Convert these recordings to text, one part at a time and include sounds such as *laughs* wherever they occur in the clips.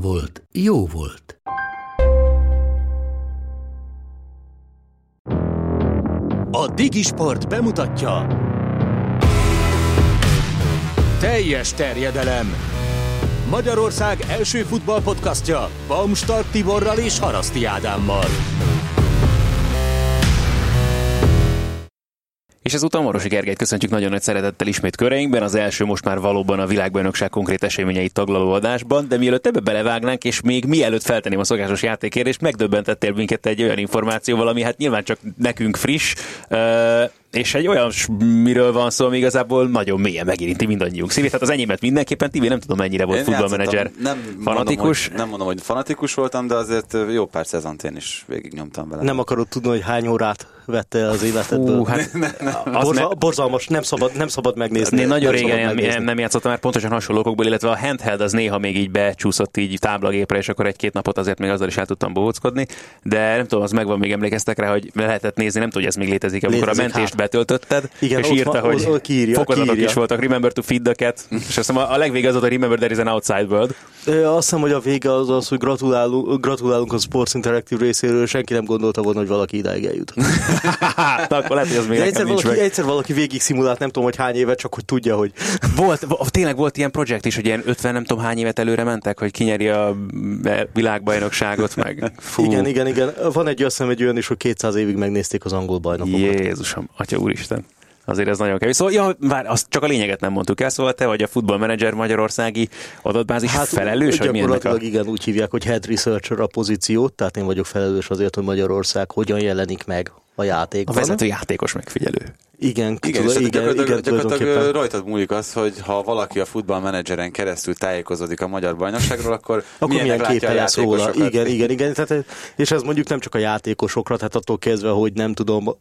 volt, jó volt. A Digisport bemutatja Teljes terjedelem Magyarország első futballpodcastja Baumstark Tiborral és Haraszti Ádámmal. És ezúttal Marosi Gergelyt köszöntjük nagyon nagy szeretettel ismét köreinkben, az első most már valóban a világbajnokság konkrét eseményeit taglaló adásban, de mielőtt ebbe belevágnánk, és még mielőtt feltenném a szokásos játékérést, megdöbbentettél minket egy olyan információval, ami hát nyilván csak nekünk friss, és egy olyan, miről van szó, ami igazából nagyon mélyen megérinti mindannyiunk szívét. Tehát az enyémet mindenképpen, Tibi nem tudom mennyire volt futballmenedzser. Nem fanatikus. Mondom, hogy, nem mondom, hogy fanatikus voltam, de azért jó pár szezont én is végignyomtam vele. Nem akarod tudni, hogy hány órát vette az életedből. Uh, hát, Borza, me... Borzalmas, nem szabad, nem szabad megnézni. Én nagyon régen nem, nem játszottam már pontosan hasonlókokból, illetve a handheld az néha még így becsúszott így táblagépre, és akkor egy-két napot azért még azzal is el tudtam bohóckodni, de nem tudom, az megvan, még emlékeztek rá, hogy lehetett nézni, nem tudom, hogy ez még létezik, amikor létezik, a mentést hát. betöltötted, Igen, és írta, van, hogy kiírja, fokozatok kiírja. is voltak, remember to feed the cat, és azt a legvége az volt, hogy remember there is an outside world. Azt hiszem, hogy a vége az az, hogy gratulálunk, gratulálunk a Sports Interactive részéről, senki nem gondolta volna, hogy valaki idáig eljut. *laughs* *laughs* akkor lehet, hogy az még egyszer valaki, meg. egyszer valaki végig szimulált, nem tudom, hogy hány éve, csak hogy tudja, hogy... *laughs* Volt, tényleg volt ilyen projekt is, hogy ilyen 50 nem tudom hány évet előre mentek, hogy kinyeri a világbajnokságot, meg fú. Igen, igen, igen. Van egy, azt egy olyan is, hogy 200 évig megnézték az angol bajnokokat. Jézusom, atya úristen. Azért ez nagyon kevés. Szóval, ja, vár, azt csak a lényeget nem mondtuk el, szóval te vagy a futballmenedzser magyarországi adatbázis hát, felelős, hogy gyakorlatilag a... igen, úgy hívják, hogy head researcher a pozíciót, tehát én vagyok felelős azért, hogy Magyarország hogyan jelenik meg a játékban. A vezető játékos megfigyelő. Igen, igen, tudom, igen, gyakorlatilag, igen, gyakorlatilag rajtad múlik az, hogy ha valaki a futballmenedzseren keresztül tájékozódik a magyar bajnokságról, akkor, akkor milyen képe lesz róla. Igen, igen, igen. Tehát, és ez mondjuk nem csak a játékosokra, tehát attól kezdve, hogy nem tudom,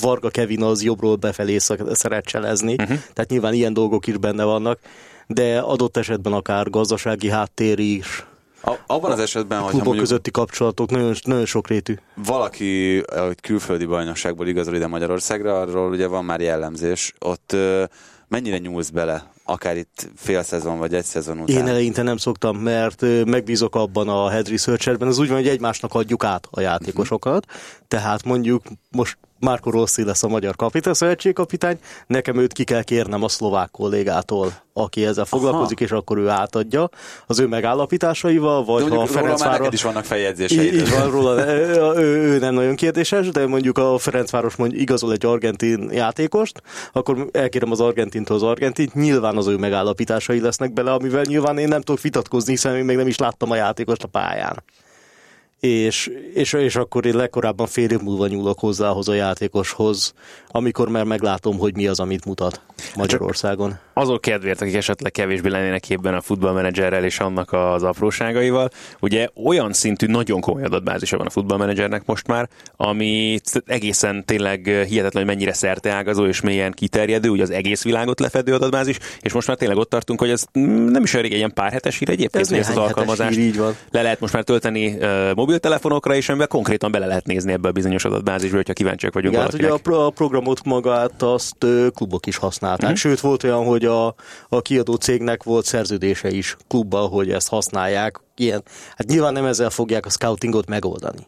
Varga Kevin az jobbról befelé szeret cselezni, uh-huh. tehát nyilván ilyen dolgok is benne vannak, de adott esetben akár gazdasági háttér is, a, abban az esetben, hogy klubok közötti kapcsolatok nagyon, nagyon sokrétű. Valaki hogy külföldi bajnokságból igazol ide Magyarországra, arról ugye van már jellemzés. Ott mennyire nyúlsz bele akár itt fél szezon vagy egy szezon után? Én eleinte nem szoktam, mert megbízok abban a head researcherben, az úgy van, hogy egymásnak adjuk át a játékosokat, tehát mondjuk most Márko Rossi lesz a magyar kapitány, szövetségkapitány, nekem őt ki kell kérnem a szlovák kollégától, aki ezzel foglalkozik, Aha. és akkor ő átadja az ő megállapításaival, vagy de ha a Ferencváros... is vannak feljegyzéseid. Így van róla, ő, ő, nem nagyon kérdéses, de mondjuk a Ferencváros mondjuk igazol egy argentin játékost, akkor elkérem az argentintól az argentint, nyilván az ő megállapításai lesznek bele, amivel nyilván én nem tudok vitatkozni, hiszen én még nem is láttam a játékost a pályán és, és, és akkor én legkorábban fél év múlva nyúlok hozzá a játékoshoz, amikor már meglátom, hogy mi az, amit mutat Magyarországon. Csak azok kedvéért, akik esetleg kevésbé lennének képben a futballmenedzserrel és annak az apróságaival, ugye olyan szintű, nagyon komoly adatbázisa van a futballmenedzsernek most már, ami egészen tényleg hihetetlen, hogy mennyire szerteágazó és mélyen kiterjedő, ugye az egész világot lefedő adatbázis, és most már tényleg ott tartunk, hogy ez nem is elég egy ilyen pár hetes hír egyébként, ez hogy ezt az alkalmazást hír, így van. le lehet most már tölteni uh, mobiltelefonokra, és amiben konkrétan bele lehet nézni ebbe a bizonyos adatbázisba, hogyha kíváncsiak vagyunk Igen, hát ugye a, pro- a programot magát azt klubok is használták. Mm-hmm. Sőt, volt olyan, hogy a, a kiadó cégnek volt szerződése is klubbal, hogy ezt használják. Ilyen, hát nyilván nem ezzel fogják a scoutingot megoldani.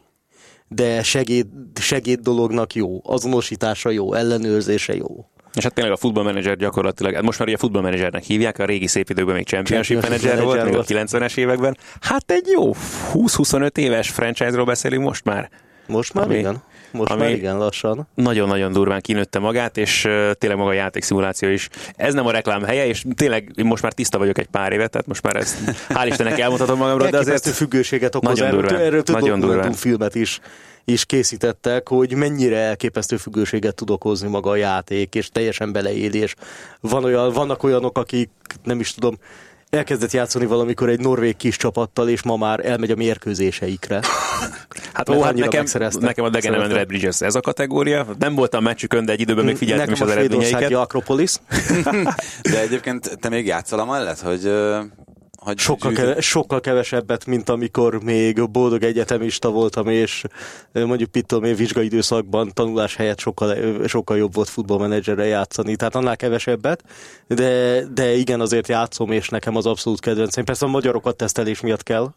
De segéd, segéd dolognak jó, azonosítása jó, ellenőrzése jó. És hát tényleg a futballmenedzser gyakorlatilag, hát most már ugye a futballmenedzsernek hívják, a régi szép időkben még championship menedzser volt, még a 90-es években. Hát egy jó 20-25 éves franchise-ról beszélünk most már. Most már, ami, igen. Most ami már igen lassan. nagyon-nagyon durván kinőtte magát, és uh, tényleg maga a játékszimuláció is. Ez nem a reklám helye, és tényleg én most már tiszta vagyok egy pár évet, tehát most már ezt hál' Istennek elmondhatom magamról, de azért függőséget okoz. Nagyon durván. erről több Nagyon durván. dokumentumfilmet is is készítettek, hogy mennyire elképesztő függőséget tud okozni maga a játék, és teljesen beleéli, és van olyan, vannak olyanok, akik nem is tudom, elkezdett játszani valamikor egy norvég kis csapattal, és ma már elmegy a mérkőzéseikre. *sniffs* Hát ó, hát annyira nekem, nekem a Szeretem. Red Bridges ez a kategória. Nem voltam meccsükön, de egy időben még figyeltem Nekem is az a svédországi eredményeiket. Akropolis. *laughs* *laughs* De egyébként te még játszol amellett, hogy, ö, hogy Sokkal, keve, sokkal kevesebbet, mint amikor még boldog egyetemista voltam, és mondjuk mit tudom én, vizsgai időszakban tanulás helyett sokkal, sokkal jobb volt futballmenedzserrel játszani, tehát annál kevesebbet, de, de igen, azért játszom, és nekem az abszolút kedvencem. Persze a magyarokat tesztelés miatt kell,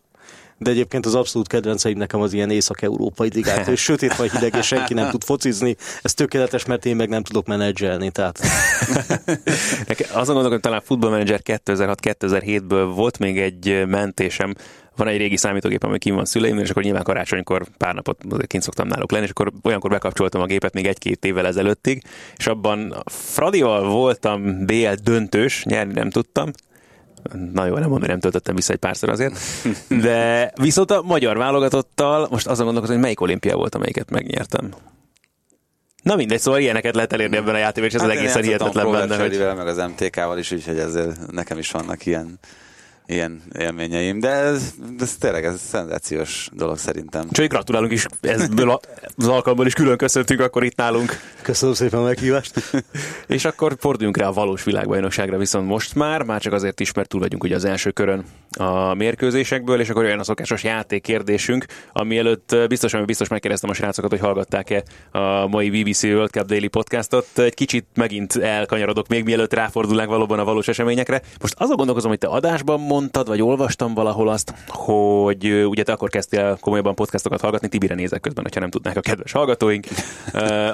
de egyébként az abszolút kedvenceim nekem az ilyen észak-európai ligák, és sötét vagy hideg, és senki nem tud focizni. Ez tökéletes, mert én meg nem tudok menedzselni, tehát azon gondolom, hogy talán Football Manager 2006-2007-ből volt még egy mentésem, van egy régi számítógép, ami kim van szüleimnél, és akkor nyilván karácsonykor pár napot kint szoktam náluk lenni, és akkor olyankor bekapcsoltam a gépet még egy-két évvel ezelőttig, és abban Fradival voltam BL döntős, nyerni nem tudtam, Na jó, nem mondom, nem töltöttem vissza egy párszor azért. De viszont a magyar válogatottal most azon gondolkozom, hogy melyik olimpia volt, amelyiket megnyertem. Na mindegy, szóval ilyeneket lehet elérni ebben a játékban, és ez Hát az egészen hihetetlen benne, hogy meg az MTK-val is, úgyhogy ezért nekem is vannak ilyen, ilyen élményeim, de ez, ez tényleg ez szenzációs dolog szerintem. Úgyhogy gratulálunk is ebből a- az alkalomból is külön köszöntünk akkor itt nálunk. köszönöm szépen a meghívást. És akkor forduljunk rá a valós világbajnokságra viszont most már, már csak azért is, mert túl vagyunk ugye az első körön a mérkőzésekből, és akkor olyan a szokásos játékkérdésünk, ami előtt biztos, ami biztos megkérdeztem a srácokat, hogy hallgatták-e a mai BBC World Cup Daily podcastot. Egy kicsit megint elkanyarodok még mielőtt ráfordulnánk valóban a valós eseményekre. Most azon gondolkozom, hogy te adásban mondtad, vagy olvastam valahol azt, hogy ugye te akkor kezdtél komolyabban podcastokat hallgatni, Tibire nézek közben, hogyha nem tudnák a kedves hallgatóink,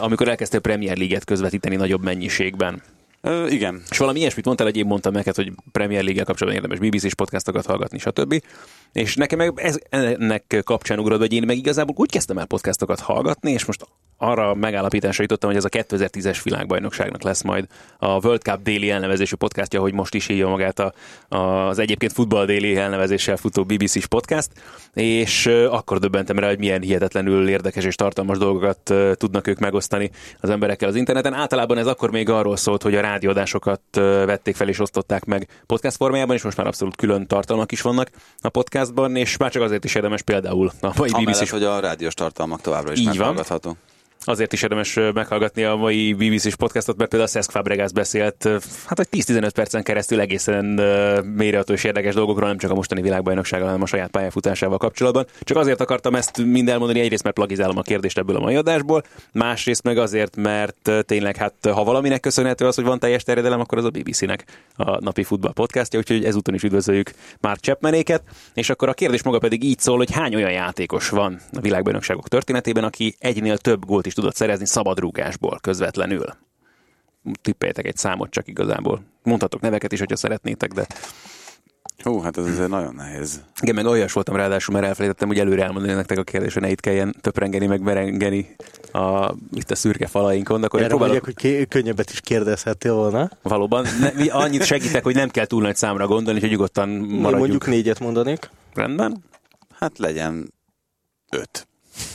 amikor elkezdtél Premier League-et közvetíteni nagyobb mennyiségben. Ö, igen, És valami ilyesmit mondtál, hogy én mondtam neked, hogy Premier League-el kapcsolatban érdemes BBC-s podcastokat hallgatni, stb. És nekem meg ez, ennek kapcsán ugrott, hogy én meg igazából úgy kezdtem el podcastokat hallgatni, és most arra megállapításra jutottam, hogy ez a 2010-es világbajnokságnak lesz majd a World Cup Daily elnevezésű podcastja, hogy most is írja magát a, az egyébként Football Daily elnevezéssel futó BBC-s podcast, és akkor döbbentem rá, hogy milyen hihetetlenül érdekes és tartalmas dolgokat tudnak ők megosztani az emberekkel az interneten. Általában ez akkor még arról szólt, hogy a rádióadásokat vették fel és osztották meg podcast formájában, és most már abszolút külön tartalmak is vannak a podcastban, és már csak azért is érdemes például a mai amellett, BBC-s hogy a rádiós tartalmak továbbra is Így van. Azért is érdemes meghallgatni a mai BBC-s podcastot, mert például Cesc Fabregas beszélt, hát egy 10-15 percen keresztül egészen ö, mélyreható és érdekes dolgokról, nem csak a mostani világbajnoksággal, hanem a saját pályafutásával kapcsolatban. Csak azért akartam ezt mind elmondani, egyrészt mert plagizálom a kérdést ebből a mai adásból, másrészt meg azért, mert tényleg hát ha valaminek köszönhető az, hogy van teljes terjedelem, akkor az a BBC-nek a napi futball podcastja, úgyhogy ezúton is üdvözöljük Mark Chapmanéket, és akkor a kérdés maga pedig így szól, hogy hány olyan játékos van a világbajnokságok történetében, aki egynél több gólt is tudott szerezni szabadrúgásból közvetlenül. Tippeljetek egy számot csak igazából. Mondhatok neveket is, hogyha szeretnétek, de Hú, hát ez azért nagyon nehéz. igen, meg olyas voltam ráadásul, mert elfelejtettem, hogy előre elmondani nektek a kérdést, hogy ne itt kelljen töprengeni, meg merengeni a, itt a szürke falainkon, akkor én Erre próbálok mondják, hogy ké- könnyebbet is kérdezhettél volna. valóban. Ne, mi annyit segítek, hogy nem kell túl nagy számra gondolni, hogy nyugodtan Én maradjunk. mondjuk négyet mondanék. Rendben? Hát legyen öt.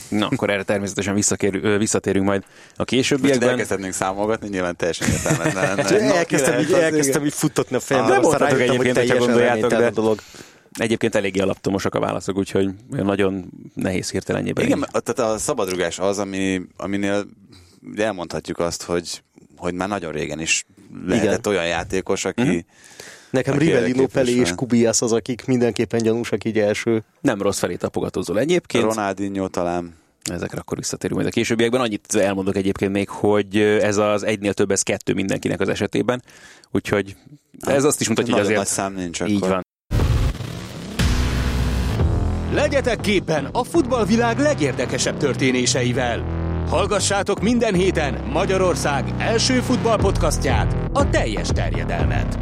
Na, *laughs* akkor erre természetesen visszakér, visszatérünk majd a későbbiekben. elkezdhetnénk számolgatni, nyilván teljesen értelmetlen elkezdtem, így, elkezdtem így futtatni a fejembe, Nem aztán rájöttem, hogy egyébként, hogyha teljesen gondoljátok, de- dolog. Egyébként eléggé alaptomosak a válaszok, úgyhogy nagyon nehéz hirtelenjében. Igen, tehát a szabadrugás az, ami, aminél elmondhatjuk azt, hogy, hogy már nagyon régen is lehetett Igen. olyan játékos, aki... Mhm. Nekem Rivellino. Pelé és Kubias az, akik mindenképpen gyanúsak így első. Nem rossz felé tapogatózol egyébként. Ronaldinho talán. Ezekre akkor visszatérünk majd a későbbiekben. Annyit elmondok egyébként még, hogy ez az egynél több, ez kettő mindenkinek az esetében. Úgyhogy ez azt is mutatja, hogy azért nagy szám nincs akkor. így van. Legyetek képen a futballvilág legérdekesebb történéseivel. Hallgassátok minden héten Magyarország első futballpodcastját, a teljes terjedelmet.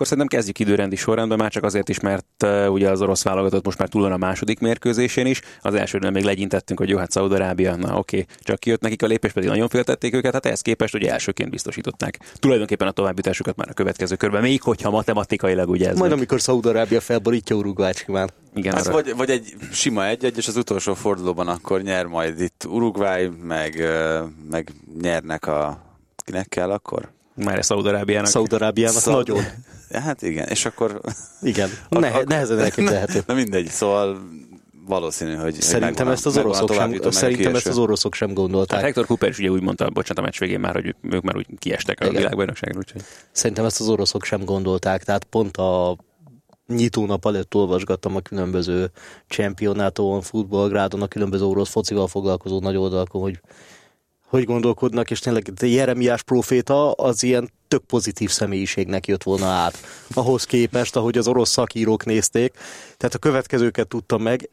Akkor szerintem kezdjük időrendi sorrendben, már csak azért is, mert uh, ugye az orosz válogatott most már túl van a második mérkőzésén is. Az elsőnél még legyintettünk, hogy jó, hát Szaudarábia, na oké, okay. csak kijött nekik a lépés, pedig nagyon féltették őket, hát ehhez képest ugye elsőként biztosították. Tulajdonképpen a továbbjutásukat már a következő körben, még hogyha matematikailag ugye ez. Majd meg- amikor Szaudarábia felborítja Uruguayt simán. Igen, Hát arra- vagy, vagy egy sima egy-egy, és az utolsó fordulóban akkor nyer majd itt Uruguay, meg, ö, meg nyernek a... Kinek kell akkor? már ez Szaudarábiának. Szaudarábiának Szau- nagyon. Hát igen, és akkor... Igen. *laughs* Ne, ak- nehezen elképzelhető. Na mindegy, szóval valószínű, hogy hogy Szerintem megvan a- ezt az a oroszok sem, a szerintem ezt az oroszok sem Hát gondolták. Hector Cooper is ugye úgy mondta, bocsánat, a meccs végén már, hogy ők már úgy kiestek a Igen. világbajnokságra, úgyhogy Szerintem ezt az oroszok sem gondolták, tehát pont a nyitónap előtt olvasgattam a különböző championáton, futballgrádon, a különböző orosz focival foglalkozó nagy oldalakon, hogy hogy gondolkodnak, és tényleg Jeremiás proféta az ilyen tök pozitív személyiségnek jött volna át. Ahhoz képest, ahogy az orosz szakírók nézték. Tehát a következőket tudtam meg,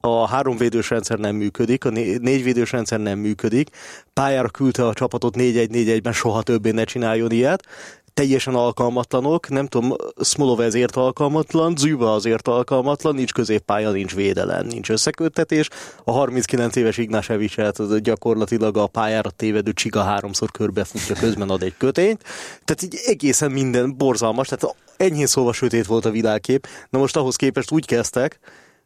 a háromvédős rendszer nem működik, a né- négyvédős rendszer nem működik, pályára küldte a csapatot 4-1-4-1-ben, soha többé ne csináljon ilyet, teljesen alkalmatlanok, nem tudom, Smolov ezért alkalmatlan, Züba azért alkalmatlan, nincs középpálya, nincs védelem, nincs összeköttetés. A 39 éves Ignásevicset az gyakorlatilag a pályára tévedő csiga háromszor körbefutja, közben ad egy kötényt. Tehát így egészen minden borzalmas, tehát enyhén szóval sötét volt a világkép. Na most ahhoz képest úgy kezdtek,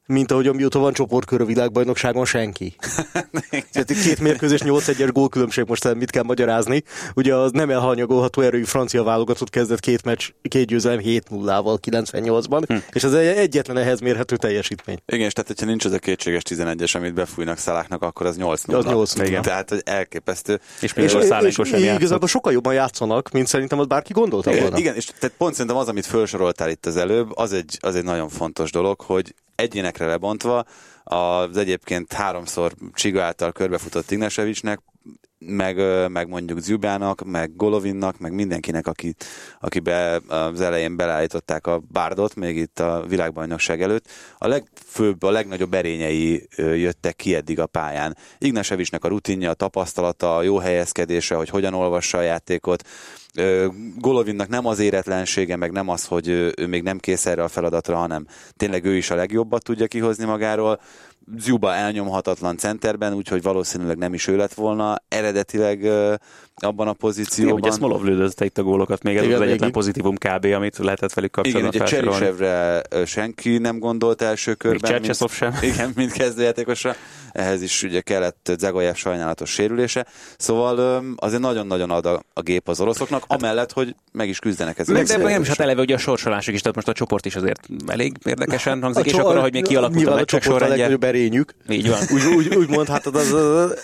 mint ahogy amióta van csoportkör a világbajnokságon senki. *laughs* Tehát két mérkőzés, 8-1-es gólkülönbség most mit kell magyarázni. Ugye az nem elhanyagolható erői francia válogatott kezdett két meccs, két győzelem 7-0-val 98-ban, hm. és ez egy- egyetlen ehhez mérhető teljesítmény. Igen, és tehát, hogyha nincs az a kétséges 11-es, amit befújnak szaláknak, akkor az 8 Az 8-0. Igen. Tehát, hogy elképesztő. És Szálénkos sem játszott. igazából sokkal jobban játszanak, mint szerintem az bárki gondolta volna. igen, és tehát pont szerintem az, amit felsoroltál itt az előbb, az egy, az egy nagyon fontos dolog, hogy egyénekre lebontva az egyébként háromszor Csiga által körbefutott Ignasevicsnek, meg, meg mondjuk Zubának, meg Golovinnak, meg mindenkinek, aki, aki be, az elején beleállították a bárdot, még itt a világbajnokság előtt, a legfőbb, a legnagyobb erényei jöttek ki eddig a pályán. Ignasevicsnek a rutinja, a tapasztalata, a jó helyezkedése, hogy hogyan olvassa a játékot, Golovinnak nem az éretlensége, meg nem az, hogy ő, még nem kész erre a feladatra, hanem tényleg ő is a legjobbat tudja kihozni magáról. Zuba elnyomhatatlan centerben, úgyhogy valószínűleg nem is ő lett volna eredetileg abban a Igen, pozícióban. ugye Smolov lődözte itt a gólokat, még ez Igen, az egyetlen pozitívum kb, amit lehetett velük Igen, kapcsolatban ugye felsorolni. Cserisevre ö, senki nem gondolt első körben. Csercseszov mint- sem. *laughs* Igen, mint kezdőjátékosra. Ehhez is ugye kellett Zagoyev sajnálatos sérülése. Szóval azért nagyon-nagyon ad a, a gép az oroszoknak, amellett, hogy meg is küzdenek ezzel. Meg, de nem is hát eleve ugye a sorsolások is, tehát most a csoport is azért elég érdekesen hangzik, és cso- akkor, hogy még kialakult a nyilván meccsek csoport a sorrendje. legnagyobb erényük. Így van. úgy, úgy, úgy mondhatod, az, az, az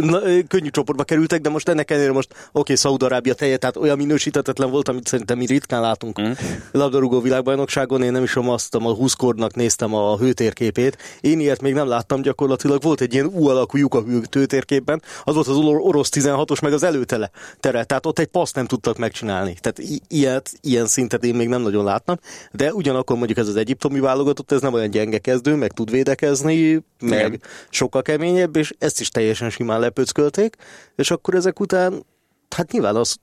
na, könnyű csoportba kerültek, de most ennek ellenére most oké, okay, Szaudarábia teje, tehát olyan minősítetetlen volt, amit szerintem mi ritkán látunk mm. labdarúgó világbajnokságon. Én nem is azt a 20 kornak néztem a hőtérképét. Én ilyet még nem láttam gyakorlatilag. Volt egy ilyen U alakú lyuk a hőtérképben, az volt az or- orosz 16-os, meg az előtele tere. Tehát ott egy paszt nem tudtak megcsinálni. Tehát i- ilyet, ilyen szintet én még nem nagyon láttam. De ugyanakkor mondjuk ez az egyiptomi válogatott, ez nem olyan gyenge kezdő, meg tud védekezni, meg Igen. sokkal keményebb, és ezt is teljesen simán lepöckölték, és akkor ezek után, hát nyilván az,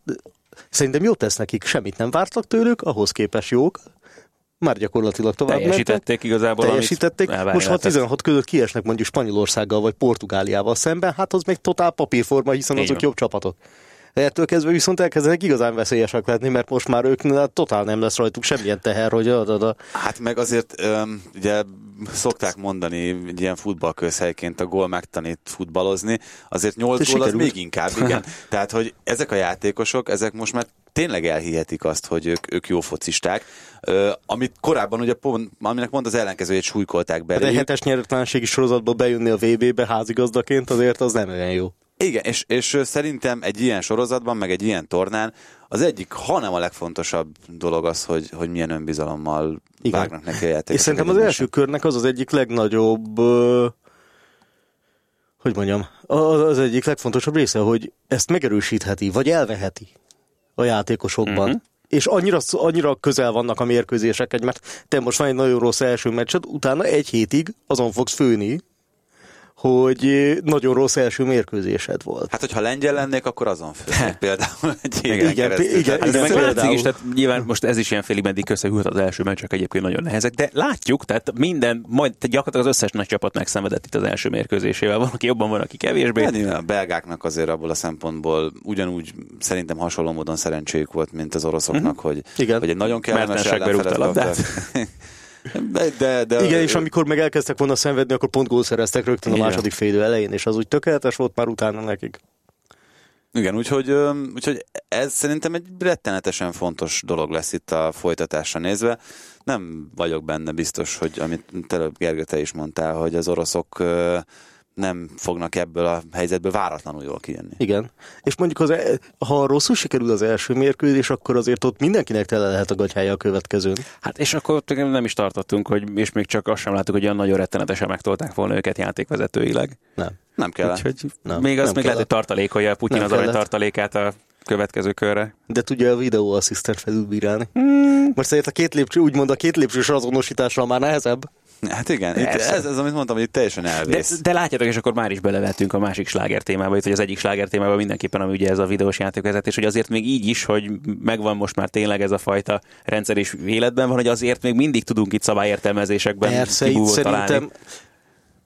szerintem jót tesz nekik, semmit nem vártak tőlük, ahhoz képest jók, már gyakorlatilag tovább mentek. Teljesítették igazából, Teljesítették. Most ha lehetett. 16 között kiesnek mondjuk Spanyolországgal vagy Portugáliával szemben, hát az még totál papírforma, hiszen Így azok van. jobb csapatok. Ettől kezdve viszont elkezdenek igazán veszélyesek lenni, mert most már ők totál nem lesz rajtuk semmilyen teher, hogy ad, ad, ad. Hát meg azért ugye szokták mondani egy ilyen futballközhelyként a gól megtanít futballozni, azért 8 De gól az sikerült. még inkább, igen. *laughs* Tehát, hogy ezek a játékosok, ezek most már tényleg elhihetik azt, hogy ők, ők jó focisták, Ö, amit korábban ugye pont, aminek pont az ellenkezőjét súlykolták De egy hetes nyerőtlenségi sorozatból bejönni a VB-be házigazdaként azért az nem olyan jó. Igen, és, és szerintem egy ilyen sorozatban, meg egy ilyen tornán az egyik, hanem a legfontosabb dolog az, hogy, hogy milyen önbizalommal Igen. vágnak neki a játékosok. És szerintem az első körnek az az egyik legnagyobb, hogy mondjam, az egyik legfontosabb része, hogy ezt megerősítheti, vagy elveheti a játékosokban. Mhm. És annyira, annyira közel vannak a mérkőzések, egy, mert te most van egy nagyon rossz első meccsed, utána egy hétig azon fogsz főni, hogy nagyon rossz első mérkőzésed volt. Hát, hogyha lengyel lennék, akkor azon főznék *laughs* például egy Igen, igen, keresztül. igen, Tehát Ez meg például. látszik is, tehát nyilván most ez is ilyen félig meddig összehűlt az első meccsek egyébként nagyon nehezek, de látjuk, tehát minden, majd tehát gyakorlatilag az összes nagy csapat megszenvedett itt az első mérkőzésével. Van, aki jobban van, aki kevésbé. Hát nyilván a belgáknak azért abból a szempontból ugyanúgy szerintem hasonló módon szerencséjük volt, mint az oroszoknak, hogy, Igen. hogy egy nagyon kellemes ellenfelet. *laughs* De, de, de, Igen, és amikor meg elkezdtek volna szenvedni, akkor pont gól szereztek rögtön a Igen. második félidő elején, és az úgy tökéletes volt már utána nekik. Igen, úgyhogy, úgyhogy ez szerintem egy rettenetesen fontos dolog lesz itt a folytatásra nézve. Nem vagyok benne biztos, hogy amit te Gergő, te is mondtál, hogy az oroszok nem fognak ebből a helyzetből váratlanul jól kijönni. Igen. És mondjuk, az, e- ha rosszul sikerül az első mérkőzés, akkor azért ott mindenkinek tele lehet a gatyája a következőn. Hát és akkor ott nem is tartottunk, hogy, és még csak azt sem láttuk, hogy olyan nagyon rettenetesen megtolták volna őket játékvezetőileg. Nem. Nem kell. Úgyhogy Nem, még azt nem még lehet, hogy kellett. tartalékolja Putyin Nem az arany kellett. tartalékát a következő körre. De tudja a videóasszisztent felülbírálni. Hmm. Most azért a két lépcső, úgymond a két lépcsős azonosítással már nehezebb. Hát igen, itt ez, ez, amit mondtam, hogy itt teljesen De, elvész. de látjátok, és akkor már is belevettünk a másik sláger témába, itt, hogy az egyik sláger témába mindenképpen, ami ugye ez a videós játékvezetés, hogy azért még így is, hogy megvan most már tényleg ez a fajta rendszer is életben van, hogy azért még mindig tudunk itt szabályértelmezésekben Persze, itt szerintem találni.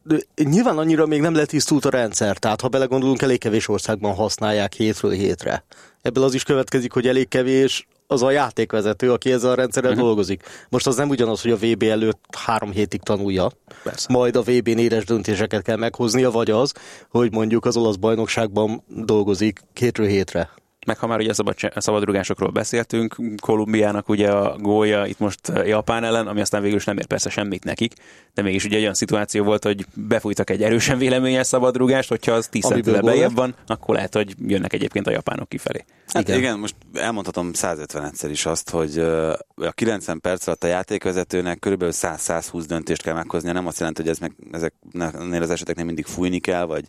de nyilván annyira még nem letisztult a rendszer, tehát ha belegondolunk, elég kevés országban használják hétről hétre. Ebből az is következik, hogy elég kevés az a játékvezető, aki ezzel a rendszerrel uh-huh. dolgozik. Most az nem ugyanaz, hogy a VB előtt három hétig tanulja, Persze. majd a VB-n éres döntéseket kell meghoznia, vagy az, hogy mondjuk az olasz bajnokságban dolgozik hétről hétre. Meg ha már ugye a szabad, a szabadrugásokról beszéltünk, Kolumbiának ugye a gólja itt most eh, Japán ellen, ami aztán végül is nem ér persze semmit nekik, de mégis ugye egy olyan szituáció volt, hogy befújtak egy erősen véleményes szabadrugást, hogyha az 10 Amiből centivel gól bejebb lett. van, akkor lehet, hogy jönnek egyébként a japánok kifelé. Hát Igen. igen. most elmondhatom 150 egyszer is azt, hogy ö, a 90 perc alatt a játékvezetőnek körülbelül 100-120 döntést kell meghoznia. Nem azt jelenti, hogy ez meg, ezeknél az eseteknél mindig fújni kell, vagy,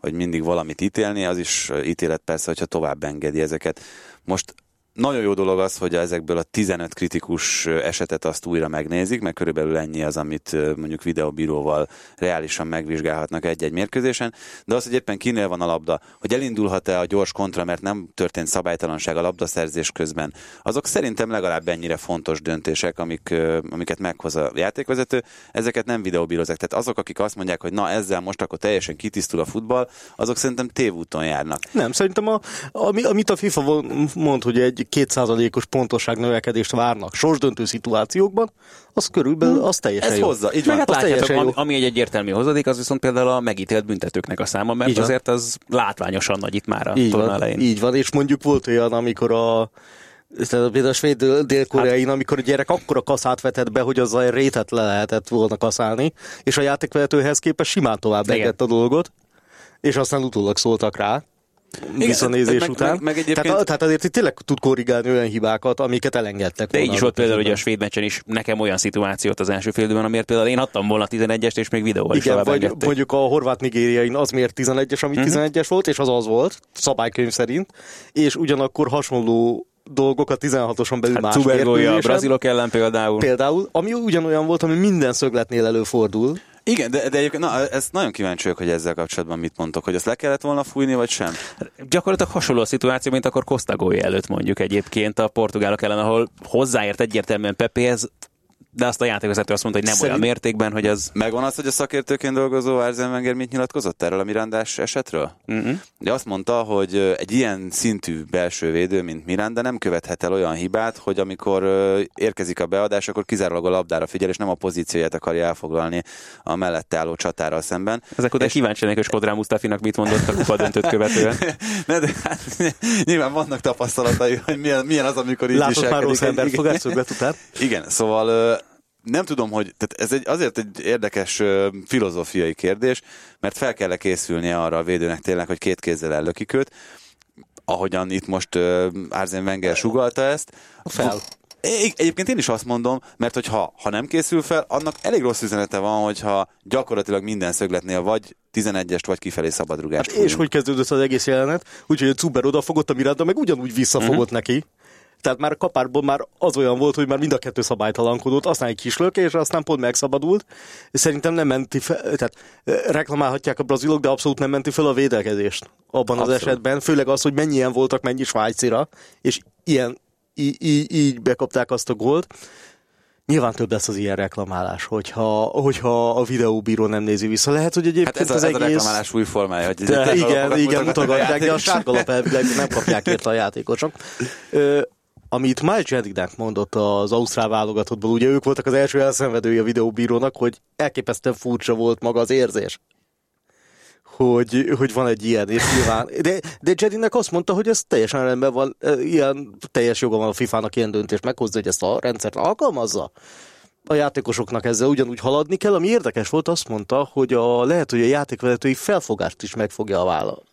vagy mindig valamit ítélni, az is ítélet persze, hogyha tovább engedi ezeket. Most nagyon jó dolog az, hogy ezekből a 15 kritikus esetet azt újra megnézik, mert körülbelül ennyi az, amit mondjuk videóbíróval reálisan megvizsgálhatnak egy-egy mérkőzésen, de az, hogy éppen kinél van a labda, hogy elindulhat-e a gyors kontra, mert nem történt szabálytalanság a labdaszerzés közben, azok szerintem legalább ennyire fontos döntések, amik, amiket meghoz a játékvezető, ezeket nem videóbírozák. Tehát azok, akik azt mondják, hogy na ezzel most akkor teljesen kitisztul a futball, azok szerintem tévúton járnak. Nem, szerintem a, ami, amit a FIFA mond, hogy egy kétszázalékos pontosság növekedést várnak sorsdöntő szituációkban, az körülbelül az teljesen Ez jó. hozza, így van. hát látjátok, ami, ami egy egyértelmű hozadék, az viszont például a megítélt büntetőknek a száma, mert Így van. azért az látványosan nagy itt már a Így van, elején. így van, és mondjuk volt olyan, amikor a tehát például a svéd dél- dél-koreain, Hát- amikor a gyerek akkora kaszát vetett be, hogy azzal rétet le lehetett volna kaszálni, és a játékvezetőhez képest simán tovább a dolgot, és aztán utólag szóltak rá. Visszanézés meg- után. meg- meg egyébként- tehát, tehát azért itt tényleg tud korrigálni olyan hibákat, amiket elengedtek De így is volt például ugye a svéd meccsen is nekem olyan szituációt az első félidőben, amiért például én adtam volna 11-est, és még videóval is Igen, tovább vagy engedték. mondjuk a horvát-nigériain az miért 11-es, ami Mhm. 11-es volt, és az az volt, szabálykönyv szerint, és ugyanakkor hasonló dolgok a 16-oson belül Hát más a brazilok ellen például. Például, ami ugyanolyan volt, ami minden szögletnél előfordul. Igen, de, de egyébként, na, ezt nagyon kíváncsi vagyok, hogy ezzel kapcsolatban mit mondtok, hogy ezt le kellett volna fújni, vagy sem? Gyakorlatilag hasonló a szituáció, mint akkor Costa előtt mondjuk egyébként a portugálok ellen, ahol hozzáért egyértelműen Pepéhez, de azt a játékvezető azt mondta, hogy nem Szerint- olyan mértékben, hogy az Megvan az, hogy a szakértőként dolgozó Arsene Wenger mit nyilatkozott erről a Mirandás esetről? uh-huh. De azt mondta, hogy egy ilyen szintű belső védő, mint Miranda nem követhet el olyan hibát, hogy amikor érkezik a beadás, akkor kizárólag a labdára figyel, és nem a pozícióját akarja elfoglalni a mellette álló csatára szemben. ezek után És- kíváncsi lennék, hogy Skodrán Mustafinak mit mondott a kupa döntőt követően. *laughs* Ne, de hát, nyilván vannak tapasztalatai, hogy milyen, milyen az, amikor így Látod már rossz ember igen. fogás szöglet után? Igen, szóval nem tudom, hogy tehát ez egy, azért egy érdekes ö, filozófiai kérdés, mert fel kell készülnie arra a védőnek tényleg, hogy két kézzel ellökik őt, ahogyan itt most uh, Arsene Wenger sugalta ezt. Fel. É- Egyébként én is azt mondom, mert hogyha ha nem készül fel, annak elég rossz üzenete van, hogyha gyakorlatilag minden szögletnél vagy 11-est, vagy kifelé szabadrugást Hát és hogy kezdődött az egész jelenet? Úgyhogy a Zuber odafogott, a Miranda meg ugyanúgy visszafogott Mhm. neki. Tehát már a kapárból már az olyan volt, hogy már mind a kettő szabálytalankodott, aztán egy kis lökés, aztán pont megszabadult. És szerintem nem menti fel, tehát reklamálhatják a brazilok, de abszolút nem menti fel a védekezést abban az Abszolút. esetben. Főleg az, hogy mennyien voltak, mennyi svájcira, és ilyen, így, így, így bekapták azt a gólt. Nyilván több lesz az ilyen reklamálás, hogyha, hogyha a videóbíró nem nézi vissza. Lehet, hogy egyébként Hát ez a, az ez a egész... reklamálás új formája, hogy De igen, igen, mutogatják, de a sárgalap elvileg nem kapják érte a játékosok. Ö, amit Miles Jenningnek mondott az Ausztrál válogatottból, ugye ők voltak az első elszenvedői a videóbírónak, hogy elképesztően furcsa volt maga az érzés. Hogy, hogy van egy ilyen, és nyilván. De, de Jedinek azt mondta, hogy ez teljesen rendben van, ilyen teljes joga van a FIFA-nak ilyen döntést meghozni, hogy ezt a rendszert alkalmazza a játékosoknak ezzel ugyanúgy haladni kell. Ami érdekes volt, azt mondta, hogy a, lehet, hogy a játékvezetői felfogást is meg fogja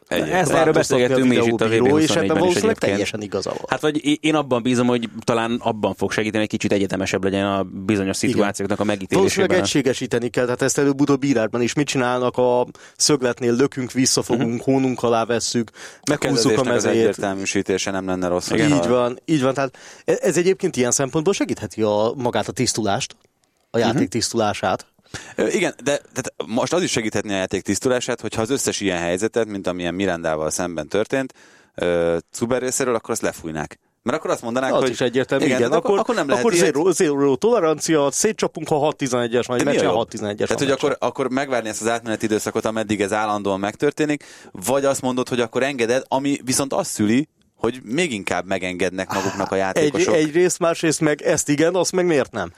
vállalni. Ezt erről beszélgettünk mi is itt a VB videóbíró, és 24-ben ebben is valószínűleg teljesen igaza volt. Hát vagy én- abban bízom, hogy talán abban fog segíteni, hogy kicsit egyetemesebb legyen a bizonyos szituációknak a Valószínűleg megítélésében. egységesíteni kell, tehát ezt előbb-utóbb írásban is mit csinálnak a szögletnél, lökünk, visszafogunk, uh-huh. hónunk alá vesszük, meghúzzuk a az mezét. egyértelműsítése nem lenne rossz. Igen, így van, így van. Tehát e- ez egyébként ilyen szempontból segítheti a, magát a tisztulást, a játék tisztulását. Igen, de tehát most az is segíthetné a játék tisztulását, hogyha az összes ilyen helyzetet, mint amilyen Mirandával szemben történt, ö, Zuber részéről, akkor azt lefújnák. Mert akkor azt mondanák, Az hogy... is egyértelmű, igen. tehát akkor, akkor nem lehet akkor zero, zero tolerancia, szétcsapunk, ha 6-11-es, vagy De mi a meccsen jobb? 6-11-es. Tehát, hogy akkor, akkor megvárni ezt az átmeneti időszakot, ameddig ez állandóan megtörténik, vagy azt mondod, hogy akkor engeded, ami viszont azt szüli, hogy még inkább megengednek maguknak a egy, játékosok. egyrészt, másrészt meg ezt igen, azt meg miért nem?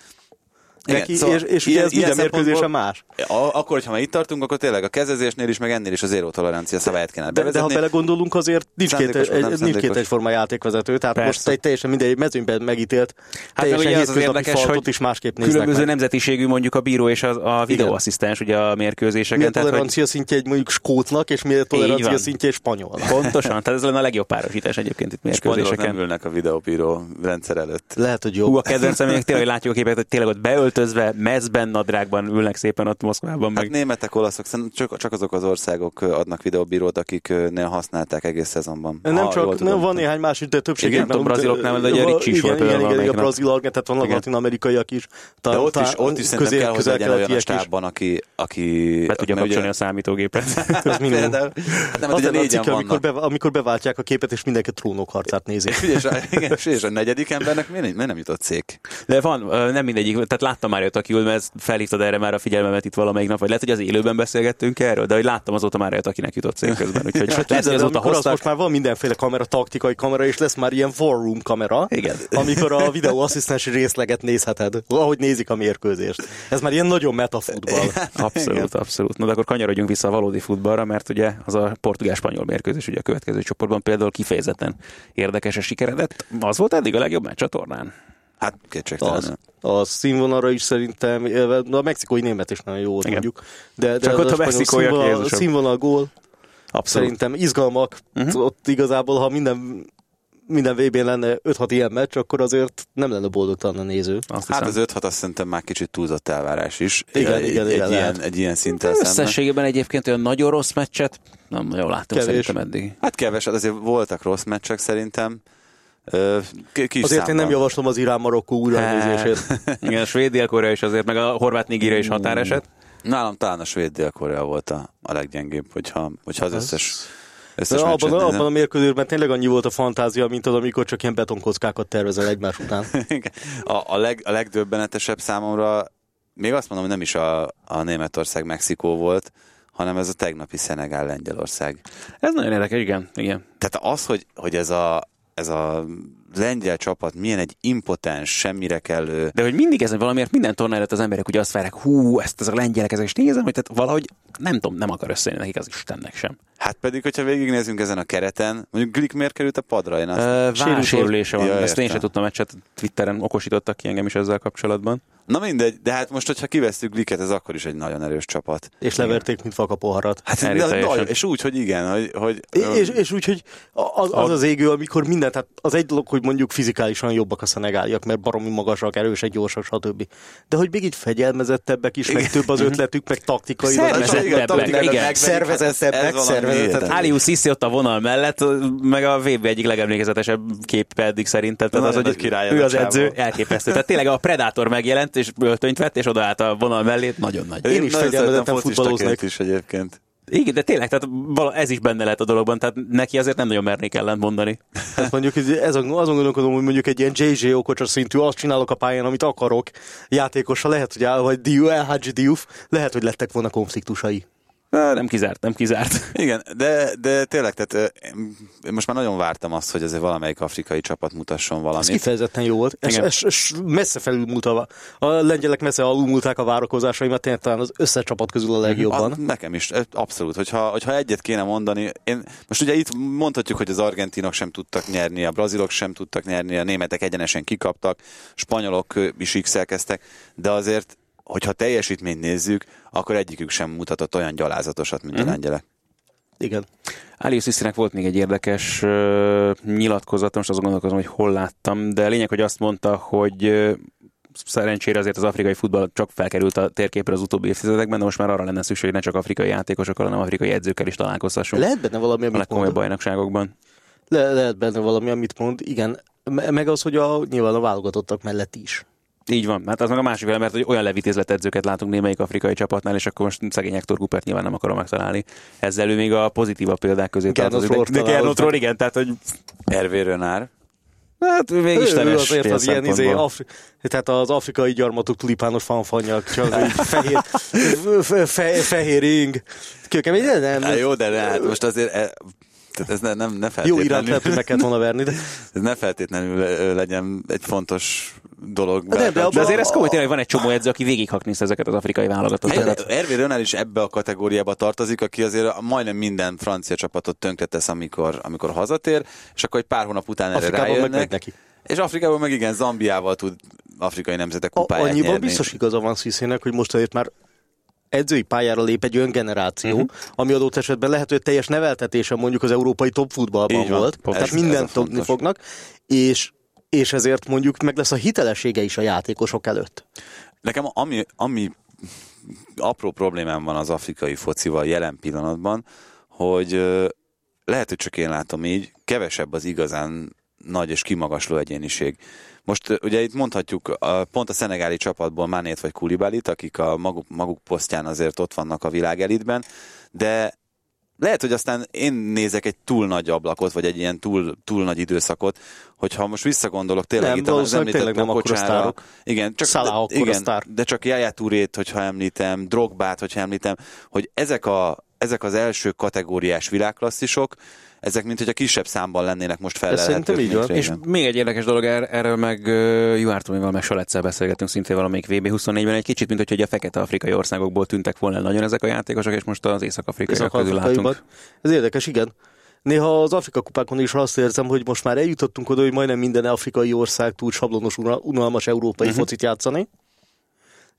Igen, Neki, szóval és, és ugye ilyen- ez minden mérkőzésen szempontból- más. A, akkor, hogyha már itt tartunk, akkor tényleg a kezezésnél is, meg ennél is a zéró tolerancia szabályát kéne De, de ha bevezetni. belegondolunk, azért nincs két, egy, nincs két egyforma játékvezető, tehát Persze. most egy teljesen mindegy mezőnyben megítélt, Hát teljesen ugye az az érdekes, hogy is másképp néznek különböző meg. nemzetiségű mondjuk a bíró és a, a videóasszisztens ugye a mérkőzéseken. Milyen tehát, hogy tolerancia szintje egy mondjuk skótnak, és milyen tolerancia szintje egy spanyolnak. Pontosan, tehát ez lenne a legjobb párosítás egyébként itt Spanyolok nem mérkőzéseken. ülnek a videóbíró rendszer előtt. Lehet, hogy Hú, jó. a kedvencem, tényleg hogy látjuk a képet, hogy tényleg ott beöltözve, mezben, nadrágban ülnek szépen ott Moszkvában. Hát Meg. németek, olaszok, csak, csak azok az országok adnak videóbírót, akiknél használták egész szezonban. Nem Ha csak, nem, van néhány más de többségében. Igen, a braziloknál, de Ricci is volt igen, igen, igen, igen, a brazil, argent, tehát vannak Igen. latin-amerikaiak is. De ott is, ott is szerintem közé- kell, hogy legyen olyan a stábban, aki... aki Be tudja kapcsolni ugye- a számítógépet. *laughs* Ez minimum. Például, hát nem, ugye négyen vannak. amikor beváltják a képet, és mindenki trónok harcát nézi. És, a, negyedik embernek miért, nem jutott szék? De van, nem mindegyik, tehát láttam már őt, aki ül, mert felhívtad erre már a figyelmemet itt valamelyik nap, vagy lehet, hogy az élőben beszélgettünk erről, de hogy láttam azóta már őt, akinek jutott szék közben, úgyhogy *laughs* lehet, hogy azóta hoztak. most már van mindenféle kamera, taktikai kamera, és lesz már ilyen war room kamera, Igen. *laughs* amikor a videóasszisztensi részleget nézheted, ahogy nézik a mérkőzést. Ez már ilyen nagyon metafutball. Abszolút, abszolút. Na de akkor kanyarodjunk vissza a valódi futballra, mert ugye az a portugál-spanyol mérkőzés ugye a következő csoportban például kifejezetten érdekes és sikeredett. Az volt eddig a legjobb meccs a tornán. Hát kétségtelenül. Az, a színvonalra is szerintem, a mexikói német is nagyon jó Igen. mondjuk. De, de Csak ott a spanyol mexikóiak, színvonal, színvonal gól, Abszolút. szerintem izgalmak. Uh-huh. Ott igazából, ha minden minden VB-n lenne 5-6 ilyen meccs, akkor azért nem lenne boldogtalan a néző. Azt Hát hiszem. az 5-6 azt szerintem már kicsit túlzott elvárás is. Igen, egy, igen, egy, igen, egy, ilyen, egy ilyen szinten szemben. Összességében egyébként olyan nagyon rossz meccset nem nagyon láttam Kevés. szerintem eddig. Hát keveset, azért voltak rossz meccsek szerintem. Kis Azért én számban. nem javaslom az Irán-Marokkó újranézését. Igen, a svéd dél is azért, meg a horvát nigéria is határeset. Nálam talán a svéd dél-korea volt a, a leggyengébb, hogyha, hogyha az összes, De összes abban, meccset abban a mérkőzésben tényleg annyi volt a fantázia, mint az, amikor csak ilyen betonkockákat tervezel egymás után. *laughs* A, a, leg, a legdöbbenetesebb számomra, még azt mondom, hogy nem is a, a Németország-Mexikó volt, hanem ez a tegnapi Szenegál-Lengyelország. Ez nagyon érdekes, igen. igen. Tehát az, hogy, hogy ez a, ez a lengyel csapat milyen egy impotens, semmire kellő, De hogy mindig ezen valamiért minden előtt az emberek ugye azt várják, hú, ezt az a lengyelek, ezek is nézem, hogy tehát valahogy nem tudom, nem akar összejönni nekik az Istennek sem. Hát pedig, hogyha végignézünk ezen a kereten, mondjuk Glick miért került a padra? Én azt... Sérült sérülése van, Ja, ezt én sem tudtam meccset, Twitteren okosítottak ki engem is ezzel kapcsolatban. Na mindegy, de hát most, hogyha kivesztük Gliket, ez akkor is egy nagyon erős csapat. És leverték, mint fakapoharat. Hát Erre na, teljesen. nagyon, és úgy, hogy igen, hogy, hogy És, és úgy, hogy az, az az égő, amikor minden, tehát az egy dolog, hogy mondjuk fizikálisan jobbak a szenegáliak, mert baromi magasak, erősek, gyorsak, stb. De hogy még így fegyelmezettebbek is, meg több az ötletük, meg taktikai. Szervezettebbek, Szervezettebbek, hát szervezettebbek. Alius Sissi ott a vonal mellett, meg a VB egyik legemlékezetesebb kép eddig szerintem. Az, hogy ő a az edző, elképesztő. Tehát tényleg a Predator megjelent, és öltönyt vett, és odaállt a vonal mellé, nagyon nagy. Én is nagyon fegyelmezetten szeretem futballoznék. focistaként is egyébként. Igen, de tényleg, tehát vala- ez is benne lehet a dologban, tehát neki azért nem nagyon mernék ellent mondani. Tehát mondjuk ez- azon gondolkodom, hogy mondjuk egy ilyen JJ Okocsa szintű, azt csinálok a pályán, amit akarok, játékosa lehet, hogy áll, vagy Diu, LHG Diouf, lehet, hogy lettek volna konfliktusai. Nem kizárt, nem kizárt. *laughs* Igen, de, de tényleg, tehát most már nagyon vártam azt, hogy azért valamelyik afrikai csapat mutasson Ez valamit. kifejezetten jó volt. És, Igen. és, és messze felülmúlt a, a lengyelek messze alulmúlták a várakozásaimat, tényleg talán az összes csapat közül a legjobban. A, nekem is, abszolút. Hogyha, hogyha egyet kéne mondani, én, most ugye itt mondhatjuk, hogy az argentinok sem tudtak nyerni, a brazilok sem tudtak nyerni, a németek egyenesen kikaptak, spanyolok is x de azért, hogyha teljesítményt nézzük, akkor egyikük sem mutatott olyan gyalázatosat, mint a lengyelek. Igen. Alius Szisztinek volt még egy érdekes uh, nyilatkozata, most azon gondolkozom, hogy hol láttam, de lényeg, hogy azt mondta, hogy uh, szerencsére azért az afrikai futball csak felkerült a térképre az utóbbi évtizedekben, de most már arra lenne szükség, hogy ne csak afrikai játékosokkal, hanem afrikai edzőkkel is találkozhassunk Lehet benne valami, a amit legkomolyabb mond. bajnokságokban. Le, lehet benne valami, amit mond. Igen. Me- Meg az, hogy a, nyilván a válogatottak mellett is. Így van, hát az meg a másik vele, mert hogy olyan levitézlet edzőket látunk némelyik afrikai csapatnál, és akkor most szegény Hector Coopert nyilván nem akarom megtalálni. Ezzel ő még a pozitívabb példák közé tartozik. De- De Gernot találkoztak. Rohr, igen, tehát hogy Hervé Renár, hát ő Ő, még ő istenes azért fél az ilyen izé, afri, tehát az afrikai gyarmatok tulipános fanfanyak, csak így fehér, fe, *laughs* fe, fehér ing. Kőkemény, de nem. Hát jó, de hát most azért e, tehát ez ne, nem, ne Jó feltétlenül, iránt lehet, hogy meg kellett volna verni, de *laughs* ez ne feltétlenül legyen egy fontos dolog. De nem, de De azért ez komoly, tényleg van egy csomó edző, aki végighaknézte ezeket az afrikai válogatottakat. Hervé Renár is ebbe a kategóriába tartozik, aki azért majdnem minden francia csapatot tönkretesz, amikor, amikor hazatér, és akkor egy pár hónap után erre Afrikában meg rájönnek. megy neki. És Afrikában meg igen, Zambiával tud afrikai nemzetek kupáját annyiban nyerni. biztos igaza van Sziszének, hogy most azért már edzői pályára lép egy olyan generáció, Mhm. uh-huh. ami adott esetben lehet, hogy teljes neveltetése mondjuk az európai top futballban Így van. volt, Ez- tehát ez mindent tudni fontos. fognak, és, és ezért mondjuk meg lesz a hitelessége is a játékosok előtt. Nekem ami, ami apró problémám van az afrikai focival jelen pillanatban, hogy lehet, hogy csak én látom így, kevesebb az igazán nagy és kimagasló egyéniség. Most ugye itt mondhatjuk pont a szenegáli csapatból Manét vagy Kulibálit, akik a maguk, maguk posztján azért ott vannak a világ elitben, de lehet, hogy aztán én nézek egy túl nagy ablakot, vagy egy ilyen túl, túl nagy időszakot, hogyha most visszagondolok tényleg Nem, itt az valószínűleg említett tényleg nem sztárok. igen, csak, de, igen, de csak Yaya Tourét, hogyha említem, Drogbát, hogyha említem, hogy ezek, a, ezek az első kategóriás világklasszisok, ezek mint hogy a kisebb számban lennének most felelhetők, így van. mint És régen. még egy érdekes dolog, er- erről meg uh, Juártomival meg Salecel beszélgetünk szintén valamelyik VB24-ben, egy kicsit, mint hogy a fekete afrikai országokból tűntek volna el nagyon ezek a játékosok, és most az észak-afrikaiak közül látunk. Ez érdekes, igen. Néha az Afrika kupákon is azt érzem, hogy most már eljutottunk oda, hogy majdnem minden afrikai ország tud sablonos, unal- unalmas európai uh-huh. focit játszani,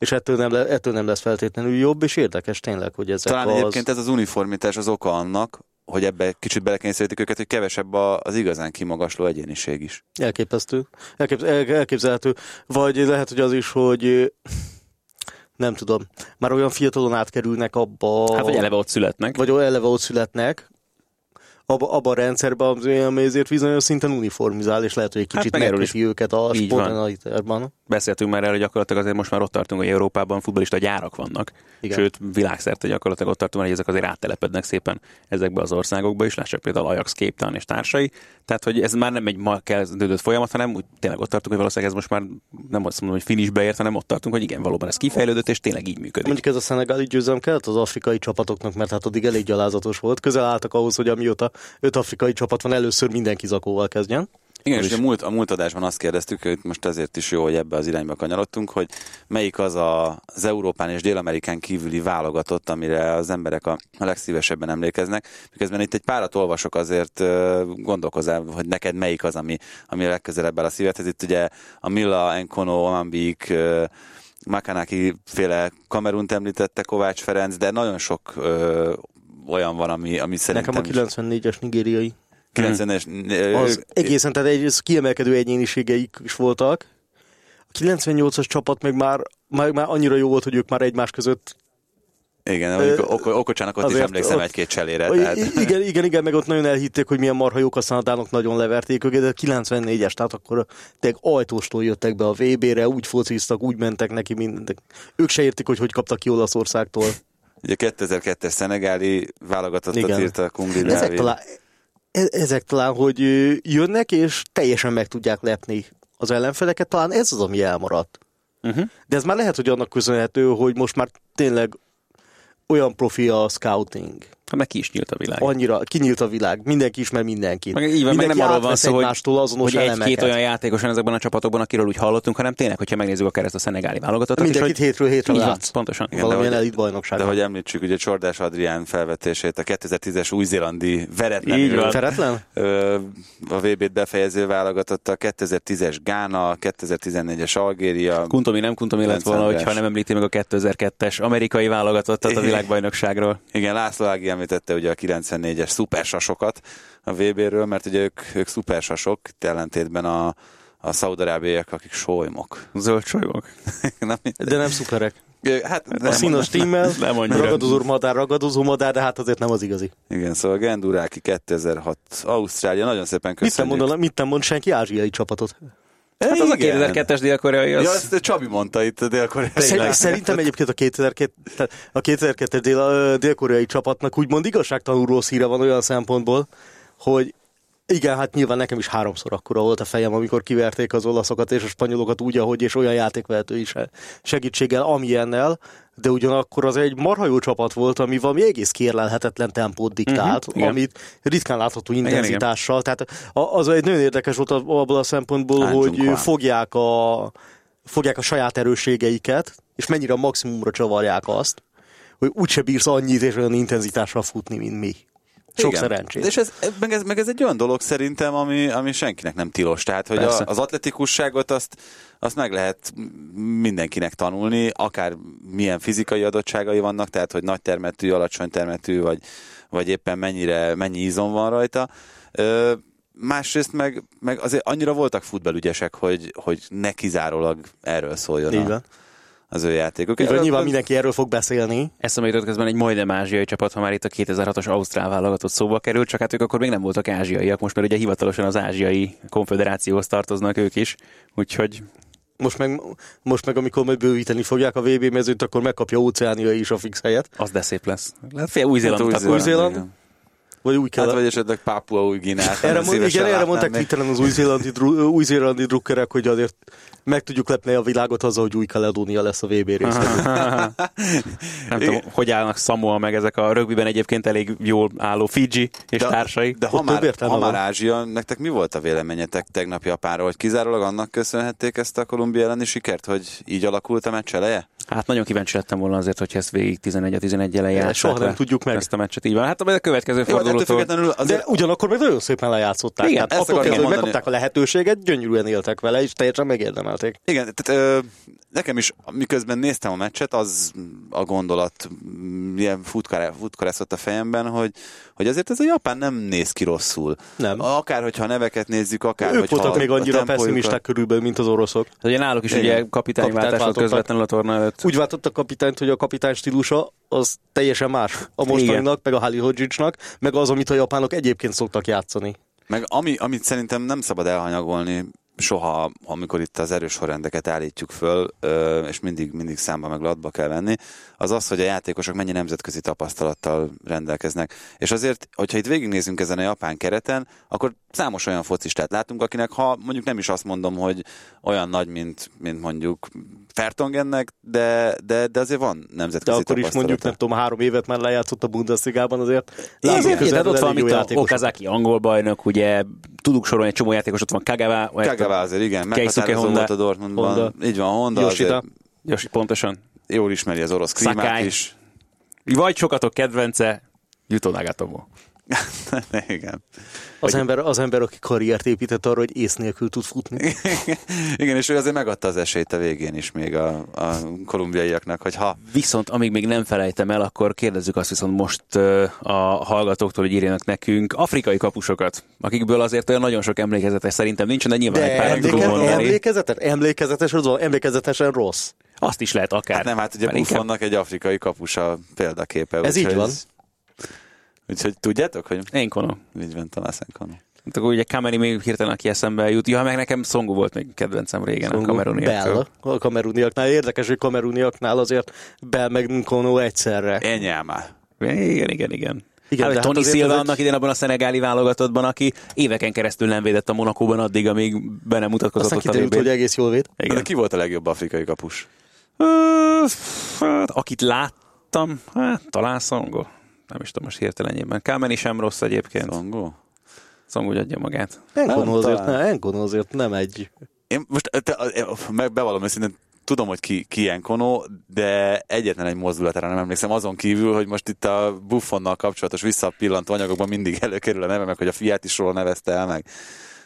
és ettől nem, le, ettől nem lesz feltétlenül jobb, és érdekes tényleg, hogy ezek Talán az... egyébként ez az uniformitás az oka annak, hogy ebbe kicsit belekényszerítik őket, hogy kevesebb a- az igazán kimagasló egyéniség is. Elképesztő. Elkép, el, elképzelhető. Vagy lehet, hogy az is, hogy nem tudom, már olyan fiatalon átkerülnek abba... Hát, vagy eleve ott születnek. vagy eleve ott születnek, abba, abba a rendszerben, ami ezért bizonyos szinten uniformizál, és lehet, hogy egy Hát kicsit meg erről megköti őket a sportanalitárban. Beszéltünk már erről, hogy gyakorlatilag azért most már ott tartunk, hogy Európában futbolista gyárak vannak. Igen. Sőt, világszerte gyakorlatilag ott tartunk, hogy ezek azért áttelepednek szépen ezekbe az országokba is, lássák például Ajax, Cape Town és társai. Tehát, hogy ez már nem egy ma kezdődött folyamat, hanem úgy tényleg ott tartunk, hogy valószínűleg ez most már nem azt mondom, hogy finishbe ért, hanem ott tartunk, hogy igen, valóban ez kifejlődött, és tényleg így működik. Mondjuk ez a szenegáli győzelem kellett az afrikai csapatoknak, mert hát addig elég gyalázatos volt. Közel álltak ahhoz, hogy amióta öt afrikai csapat van, először mindenki zakóval kezdjen. Igen, és a múlt, a múlt adásban azt kérdeztük, hogy most ezért is jó, hogy ebbe az irányba kanyarodtunk, hogy melyik az a, az Európán és Dél-Amerikán kívüli válogatott, amire az emberek a, a legszívesebben emlékeznek. Miközben itt egy párat olvasok, azért gondolkozál, hogy neked melyik az, ami, ami a legközelebb áll a szívedhez. Itt ugye a Milla, Enkono, Amambik, Makanaki féle Kamerunt említette Kovács Ferenc, de nagyon sok ö, olyan van, ami, ami szerintem... Nekem a 94-es nigériai. 90-es... Az egészen, tehát egy kiemelkedő egyéniségeik is voltak. A 98-as csapat meg már, már, már annyira jó volt, hogy ők már egymás között Igen, Oko- Okocsának ott is azért emlékszem ott- egy-két cselére. Tehát... Igen, igen, igen, meg ott nagyon elhitték, hogy milyen marha jók, aztán a dánok nagyon leverték őket, de 94-es, tehát akkor tényleg ajtóstól jöttek be a VB-re, úgy fociztak, úgy mentek neki mindent. Ők se értik, hogy hogy kaptak ki Olaszországtól. Ugye 2002-es szenegáli válogatottat írta a Kungli Ezek talán, ezek talán, hogy jönnek, és teljesen meg tudják lepni az ellenfeleket, talán ez az, ami elmaradt. Uh-huh. De ez már lehet, hogy annak köszönhető, hogy most már tényleg olyan profi a scouting. Hát meg ki is nyílt a világ. Annyira kinyílt a világ, mindenki ismer mindenkit. Meg, így van, meg mindenki nem arról van szó, hogy, azonos hogy egy-két elemeket. olyan játékos van ezekben a csapatokban, akiről úgy hallottunk, hanem tényleg, hogyha megnézzük akár ezt a szenegáli válogatottat. Mindenkit hogy- hétről hétre látsz. pontosan. Igen, de Valamilyen elit bajnokság. De hogy említsük, ugye Csordás Adrián felvetését, a 2010-es új-zélandi veretlenül Így van. Ö, a VB-t befejező válogatotta, 2010-es Gána, 2014-es Algéria, Kuntomi nem Kuntomi lett volna, hogyha nem említi meg a 2002-es amerikai válogatottat a világbajnokságról. Igen, László Ági említette ugye a 94-es szupersasokat a VB-ről, mert ugye ők, ők szupersasok, ellentétben a, a szaudarábiaiak, akik solymok. Zöld solymok. *laughs* Nem, De nem szuperek. hát, A nem, színos tímmel, nem annyira. ragadozó madár, ragadozó madár, de hát azért nem az igazi. Igen, szóval Genduráki 2006, Ausztrália, nagyon szépen Mit nem köszönjük. mondanak, mit nem mond senki ázsiai csapatot? Hát az a Igen. 2002-es dél-koreai, az... Ja, ezt Csabi mondta itt a dél Szer- Szerintem egyébként a 2002, tehát a 2002 dél, dél-koreai csapatnak úgymond igazságtalanul rossz híre van olyan szempontból, hogy igen, hát nyilván nekem is háromszor akkora volt a fejem, amikor kiverték az olaszokat és a spanyolokat úgy, ahogy, és olyan játékvehető is segítséggel, amilyennel, de ugyanakkor az egy marha jó csapat volt, ami valami egész kérlelhetetlen tempót diktált, igen. amit ritkán látható igen. intenzitással. Tehát az egy nagyon érdekes volt abból a szempontból, Áncsunk hogy van. fogják a, fogják a saját erősségeiket, és mennyire a maximumra csavarják azt, hogy úgyse bírsz annyit és olyan intenzitással futni, mint mi. Sok Igen. szerencsét. És ez, meg, ez, meg ez egy olyan dolog szerintem, ami, ami senkinek nem tilos. Tehát, hogy Persze. a, az atletikusságot azt, azt meg lehet mindenkinek tanulni, akár milyen fizikai adottságai vannak, tehát, hogy nagy termetű, alacsony termetű, vagy, vagy éppen mennyire, mennyi izom van rajta. Ö, másrészt meg, meg azért annyira voltak futballügyesek, hogy, hogy ne kizárólag erről szóljon Így a. az ő játékok. Így nyilván mindenki erről fog beszélni. Eszembe jutott közben egy majdnem ázsiai csapat, ha már itt a 2006-os Ausztrál válogatott szóba került, csak hát ők akkor még nem voltak ázsiaiak, most már ugye hivatalosan az ázsiai konfederációhoz tartoznak ők is, úgyhogy Most meg, most meg amikor majd bővíteni fogják a VB mezőt, akkor megkapja Óceánia is a fix helyet. az de szép lesz. Lehet fél Új-Zélandot Hát. Új-Zéland? Vagy úgy kell. Hát, vagy esetleg Pápua új Ginát. erre, mond, igen, erre mondták Twitteren az új-zélandi, új-zélandi drukkerek, hogy azért meg tudjuk lepni a világot azzal, hogy új Kaledónia lesz a VB része. *laughs* Nem tudom, hogy állnak Samoa meg ezek a rögbiben egyébként elég jól álló Fiji és társai. De ha már, ha már. Ázsia, nektek mi volt a véleményetek tegnap Japánról, hogy kizárólag annak köszönhették ezt a Kolumbia elleni sikert, hogy így alakult a meccs eleje? Hát nagyon kíváncsi lettem volna azért, hogy ezt végig 11 a 11 elején soha nem tudjuk meg. Ezt a meccset így van. Hát a következő Jó, de ettől fordulótól... függetlenül De azért ugyanakkor meg nagyon szépen lejátszották. Igen, Tehát ezt attól hogy megkapták a lehetőséget, gyönyörűen éltek vele, és teljesen megérdemelték. Igen, tehát ö, nekem is, miközben néztem a meccset, az a gondolat mm, ilyen futkare- futkorászott a fejemben, hogy, hogy azért ez a Japán nem néz ki rosszul. Nem. Akár, hogyha neveket nézzük, akár, Ők voltak még annyira pessimisták körülbelül, mint az oroszok. Hát Ugye náluk is ugye kapitányi váltás közvetlenül a torna előtt. Úgy váltott a kapitányt, hogy a kapitány stílusa az teljesen más a mostaninak, meg a Halihodzsicsnak, meg az, amit a japánok egyébként szoktak játszani. Meg ami, amit szerintem nem szabad elhanyagolni soha, amikor itt az erős sorrendeket állítjuk föl, és mindig, mindig számba meg latba kell venni, az az, hogy a játékosok mennyi nemzetközi tapasztalattal rendelkeznek. És azért, hogyha itt végignézünk ezen a japán kereten, akkor számos olyan focistát látunk, akinek ha mondjuk nem is azt mondom, hogy olyan nagy, mint, mint mondjuk Fertongennek, de, de, de azért van De nemzetközi akkor is mondjuk, nem tudom, három évet már lejátszott a Bundesligában azért. Igen, tehát ott van, mint a. Okazaki angol bajnok, ugye tudunk sorolni egy csomó játékos, ott van Kagawa, azért, igen, meghatározó Honda. volt a Dortmundban. Honda. Így van, Honda Yoshida. azért Josi, pontosan. jól ismeri az orosz klímát Sakai. is. Vagy sokatok kedvence, Jutó Nagatomo. *laughs* Igen. Az ember, az ember, aki karriert épített arra, hogy ész nélkül tud futni. *laughs* Igen, és ő azért megadta az esélyt a végén is még a, a kolumbiaiaknak, hogy ha Viszont amíg még nem felejtem el, akkor kérdezzük azt viszont most a hallgatóktól, hogy írjanak nekünk afrikai kapusokat, akikből azért olyan nagyon sok emlékezetes szerintem nincsen, de nyilván egy De pár emléke, mondani. emlékezetes, emlékezetes, az emlékezetesen rossz. Azt is lehet akár. Hát nem, hát ugye Buffonnak egy afrikai kapusa példaképe. Ez így van. Úgyhogy tudjátok, hogy Én kono. így van Tamás Enkono. Hát akkor ugye Kameni még hirtelen aki eszembe jut. Ja, meg nekem Songu volt még kedvencem régen a kameruniaktól. Bell, a kameruniaknál. Érdekes, hogy kameruniaknál azért Bell meg Nkono egyszerre. Enyáma. Igen, igen, igen. Igen, hát, de hát Tony azért Silva ez egy- annak idén abban a szenegáli válogatottban, aki éveken keresztül nem védett a Monakóban addig, amíg be nem mutatkozott Aztán a kiderült, hogy egész jól véd. De Igen. ki volt a legjobb afrikai kapus? Ö, Hát, akit láttam, hát talán Songo. Nem is tudom most hirtelenjében. Kámeni sem rossz egyébként. Songo? Songo adja magát. Enkono azért, ne, Enkono azért nem egy... Én most te, meg bevallom őszintén, tudom, hogy ki, ki Enkono, de egyetlen egy mozdulatára nem emlékszem, azon kívül, hogy most itt a Buffonnal kapcsolatos visszapillantó anyagokban mindig előkerül a neve, meg hogy a fiát is róla nevezte el, meg,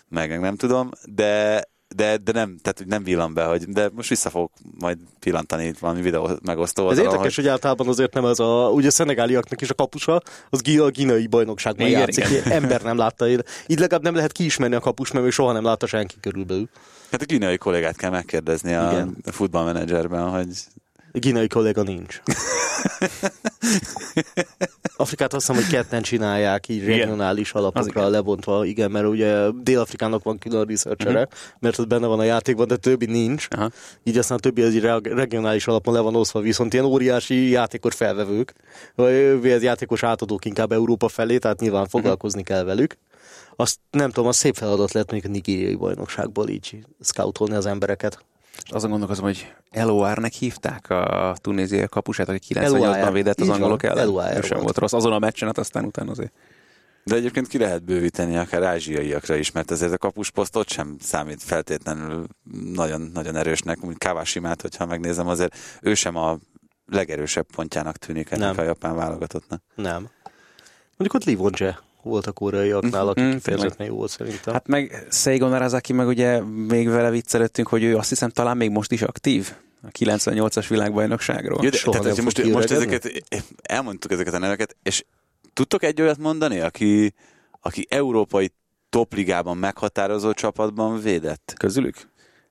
meg, meg nem tudom, de de, de nem, tehát hogy nem villan be, hogy, de most vissza fogok majd pillantani valami videó megosztó Ez érdekes, hogy általában azért nem ez a... Ugye a szenegáliaknak is a kapusa, az a ginai bajnokságban Igen, játszik. igen. Ember nem látta. Így legalább nem lehet kiismerni a kapus, mert még soha nem látta senki körülbelül. Hát a kínai kollégát kell megkérdezni a, Igen. futballmenedzserben, hogy ginai kolléga nincs. Afrikát azt hiszem, hogy ketten csinálják így Igen. regionális Az alapokra igen. lebontva, igen, mert ugye Dél-Afrikának van külön researchere, uh-huh. mert ott benne van a játékban, de többi nincs. Aha. Így aztán a többi az így re- regionális alapon le van osztva, viszont ilyen óriási játékos felvevők, vagy játékos átadók inkább Európa felé, tehát nyilván foglalkozni kell velük. Azt nem tudom, az szép feladat lett még a nigériai bajnokságból így scoutolni az embereket. És azon gondolkozom, hogy Eloárnek hívták a tunéziai kapusát, aki Eloire. 98-ban védett az angolok ellen. Eloire Ő sem volt. rossz. Azon a meccsen, hát aztán utána azért. De egyébként ki lehet bővíteni akár ázsiaiakra is, mert ezért a kapusposzt ott sem számít feltétlenül nagyon, nagyon erősnek, úgy Kawasimát, hogyha megnézem, azért ő sem a legerősebb pontjának tűnik ennek Nem. a japán válogatottnak. Nem. Mondjuk ott Livonje volt a koreaiaknál, aki Mhm, kifejezetten jó volt szerintem. Hát meg Seigon Narazaki meg ugye még vele viccelődtünk, hogy ő azt hiszem talán még most is aktív a 98-as világbajnokságról. Jó, de, Soha tehát, nem most, most ezeket, elmondtuk ezeket a neveket, és tudtok egy olyat mondani, aki, aki európai topligában meghatározó csapatban védett? Közülük?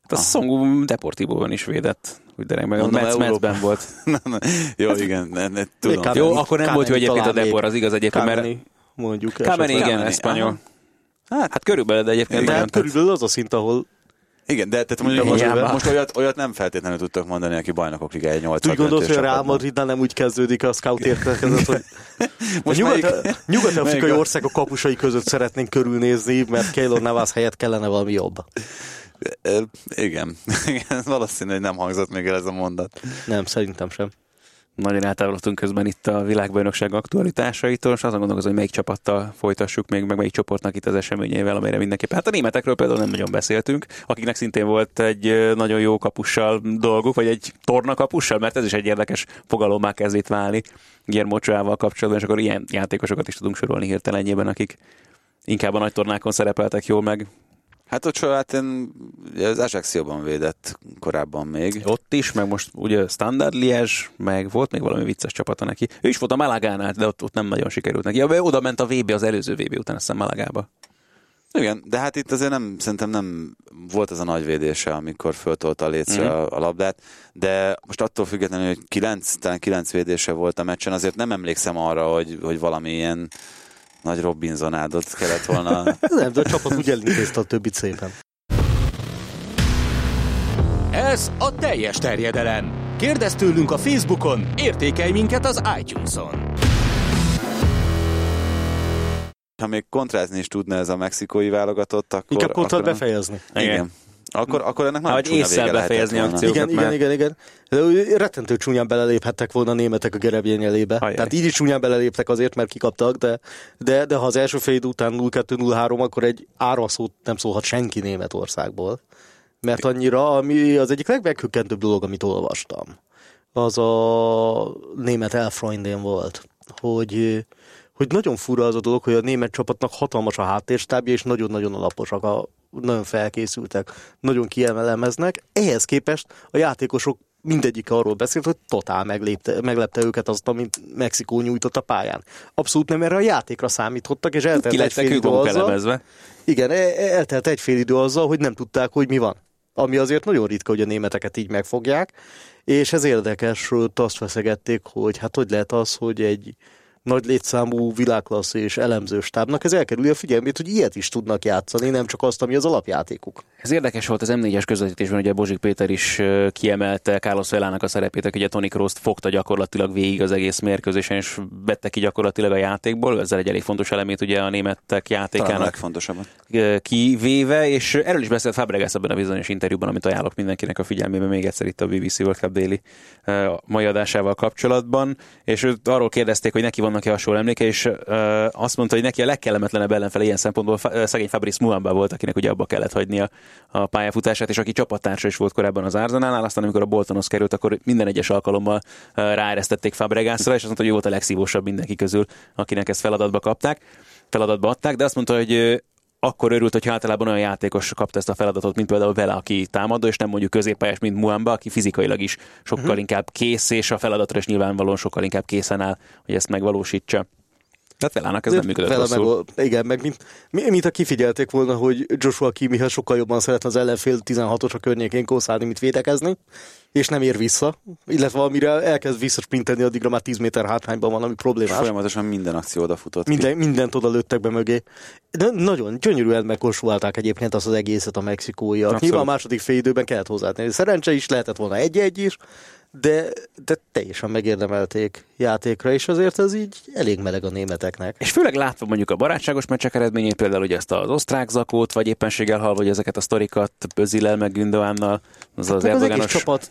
Hát a Songu Deportivóban is védett. Úgy de meg a Mondom, Európa. Metzben volt. *laughs* Na, na, Jó, igen, ne, ne, tudom. Jó, akkor nem volt jó egyébként a még. az igaz egyébként, mert Kameni, mondjuk. Esetleg. igen, eszpanyol. Hát, hát körülbelül, de egyébként De nagyon hát körülbelül az a szint, ahol Igen, de tehát mondjuk most, hiába. most olyat, olyat nem feltétlenül tudtok mondani, aki bajnokok ligája 8 úgy gondolsz, hogy a Real Madridnál nem úgy kezdődik a scout értekezet, hogy *laughs* Most nyugat, melyik- nyugat-afrikai melyik a- országok kapusai között szeretnénk körülnézni, mert Keylor Navas helyett kellene valami jobb. Igen. *laughs* Igen, valószínű, hogy nem hangzott még el ez a mondat. Nem, szerintem sem. Nagyon eltávolodtunk közben itt a világbajnokság aktualitásaitól, és azon gondolkozom, hogy melyik csapattal folytassuk még, meg melyik csoportnak itt az eseményeivel, amire mindenképpen. Hát a németekről például nem nagyon beszéltünk, akiknek szintén volt egy nagyon jó kapussal dolguk, vagy egy torna kapussal, mert ez is egy érdekes fogalommá kezd itt válni Guillermo Ochoával kapcsolatban, és akkor ilyen játékosokat is tudunk sorolni hirtelenjében, akik inkább a nagy tornákon szerepeltek jól meg. Hát ott hát én ugye az Ajaxióban védett korábban még. Ott is, meg most ugye Standard Liège, meg volt még valami vicces csapata neki. Ő is volt a Malagánál, de ott, ott nem nagyon sikerült neki. Ja, oda ment a VB az előző VB után, azt hiszem Malagába. Igen, de hát itt azért nem, szerintem nem volt az a nagy védése, amikor föltolta a lécre Mhm. a, a labdát, de most attól függetlenül, hogy kilenc, talán kilenc védése volt a meccsen, azért nem emlékszem arra, hogy, hogy valami ilyen nagy Robinsonádot kellett volna. *laughs* Nem, de a csapat úgy elintézte a többit szépen. Ez a teljes terjedelem. Kérdezz tőlünk a Facebookon, értékelj minket az iTunes-on. Ha még kontrázni is tudna ez a mexikói válogatott, akkor... Inkább akkor befejezni. Igen. Igen. Akkor, akkor ennek nagyon csúnya vége lehetett befejezni volna. akciót. Igen, Jókat igen, igen, igen. Rettentő csúnyán beleléphettek volna a németek a gerebjény elébe. Ajaj. Tehát így is csúnyán beleléptek azért, mert kikaptak, de, de, de ha az első fél után 0-2-0-3, akkor egy ára szót nem szólhat senki Németországból. Mert annyira, ami az egyik legmeghökkentőbb dolog, amit olvastam, az a német Elfreundén volt, hogy hogy nagyon fura az a dolog, hogy a német csapatnak hatalmas a háttérstábja, és nagyon-nagyon alaposak, a, nagyon felkészültek, nagyon kiemelemeznek. Ehhez képest a játékosok mindegyik arról beszélt, hogy totál meglépte, meglepte őket azt, amit Mexikó nyújtott a pályán. Abszolút nem erre a játékra számítottak, és eltelt egy fél idő azzal, elemezve. igen, e- e- eltelt egy fél idő azzal, hogy nem tudták, hogy mi van. Ami azért nagyon ritka, hogy a németeket így megfogják, és ez érdekes, azt feszegették, hogy hát hogy lehet az, hogy egy nagy létszámú világklassz és elemző stábnak ez elkerüli a figyelmét, hogy ilyet is tudnak játszani, nem csak azt, ami az alapjátékuk. Ez érdekes volt az M4-es közvetítésben, ugye Bozsik Péter is kiemelte Carlos Velának a szerepét, aki ugye Toni Krooszt fogta gyakorlatilag végig az egész mérkőzésen, és vette ki gyakorlatilag a játékból, ezzel egy elég fontos elemét ugye a németek Talán a játékának legfontosabbat. kivéve, és erről is beszélt Fabregas ebben a bizonyos interjúban, amit ajánlok mindenkinek a figyelmébe még egyszer itt a BBC World Cup ö, mai adásával kapcsolatban, és őt arról kérdezték, hogy neki vannak-e hasonló emléke, és ö, azt mondta, hogy neki a legkellemetlenebb ellenfele ilyen szempontból szegény Fabrice Muamba volt, akinek ugye abba kellett hagynia a pályafutását, és aki csapattársa is volt korábban az Arzenálnál, aztán amikor a Boltonhoz került, akkor minden egyes alkalommal ráeresztették Fabregasra, és azt mondta, hogy ő volt a legszívósabb mindenki közül, akinek ezt feladatba kapták, feladatba adták, de azt mondta, hogy akkor örült, hogy általában olyan játékos kapta ezt a feladatot, mint például vele, aki támadó, és nem mondjuk középpályás, mint Muamba, aki fizikailag is sokkal uh-huh. inkább kész, és a feladatra is nyilvánvalóan sokkal inkább készen áll, hogy ezt megvalósítsa. Tehát Velának ez nem működött Vele rosszul. meg, igen, meg mint, mi- mint ha kifigyelték volna, hogy Joshua Kimihez sokkal jobban szeretne az ellenfél 16-os a környékén kószálni, mint védekezni, és nem ér vissza, illetve amire elkezd visszasprintelni, addigra már 10 méter hátrányban van, ami problémás. Folyamatosan minden akció odafutott ki. Minden, mindent oda lőttek be mögé. De nagyon gyönyörűen megkonstruálták egyébként azt az egészet a mexikóiak. Nyilván a második fél időben kellett hozzátenni. Szerencse is lehetett volna egy-egy is, de, de teljesen megérdemelték játékra, és azért ez így elég meleg a németeknek. És főleg látva mondjuk a barátságos meccsek eredményét, például ugye ezt az osztrák zakót, vagy éppenséggel hallva, hogy ezeket a sztorikat Bözillel, meg Gündoánnal, az az Meg az egész Erdoganos csapat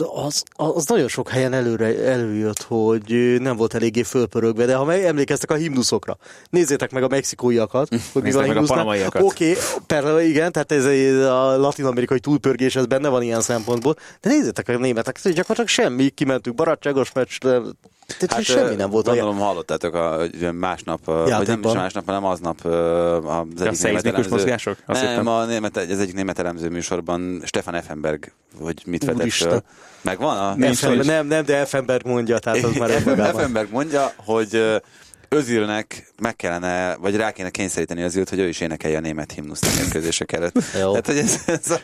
az, az nagyon sok helyen előre, előjött, hogy nem volt eléggé fölpörögve, de ha meg emlékeztek a himnuszokra, nézzétek meg a mexikóiakat, hogy mi van a himnusznál. Oké, persze, igen, tehát ez a latin-amerikai túlpörgés, ez benne van ilyen szempontból, de nézzétek a németek, ez gyakorlatilag semmi, kimentünk barátságos meccsre, tehát hát, semmi nem volt. olyan. Gondolom hallottátok, a, hogy másnap, ö, vagy nem is Játékban. másnap, hanem aznap az egyik német szeizmikus elemző, mozgások? Azt nem, hittem. a német, az egyik német elemző műsorban Stefan Effenberg, hogy mit vetett föl. Megvan? A, Effenberg, nem, nem, de Effenberg mondja, tehát az *laughs* már. Effenberg mondja, hogy Özilnek meg kellene, vagy rá kéne kényszeríteni Özilt, hogy ő is énekelje a német himnuszt a mérkőzések előtt. *laughs* Jó. Tehát, hogy ez, ez a,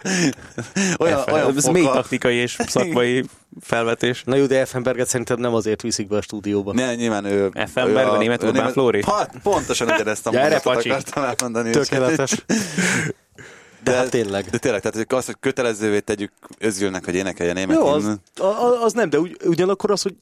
olyan, olyan ez mély taktikai és *laughs* szakmai felvetés. Na jó, de Effenberget szerintem nem azért viszik be a stúdióba. Ne, nyilván ő... Effenberg, ő a német Urbán Flóri? Pa, pontosan ugyanezt a mondatot akartam elmondani. Tökéletes. De hát tényleg. De tényleg, tehát hogy az, hogy kötelezővé tegyük Özülnek, hogy énekelje a német Jó, az, himnuszt. a- az nem, de ugy, ugyanakkor az, hogy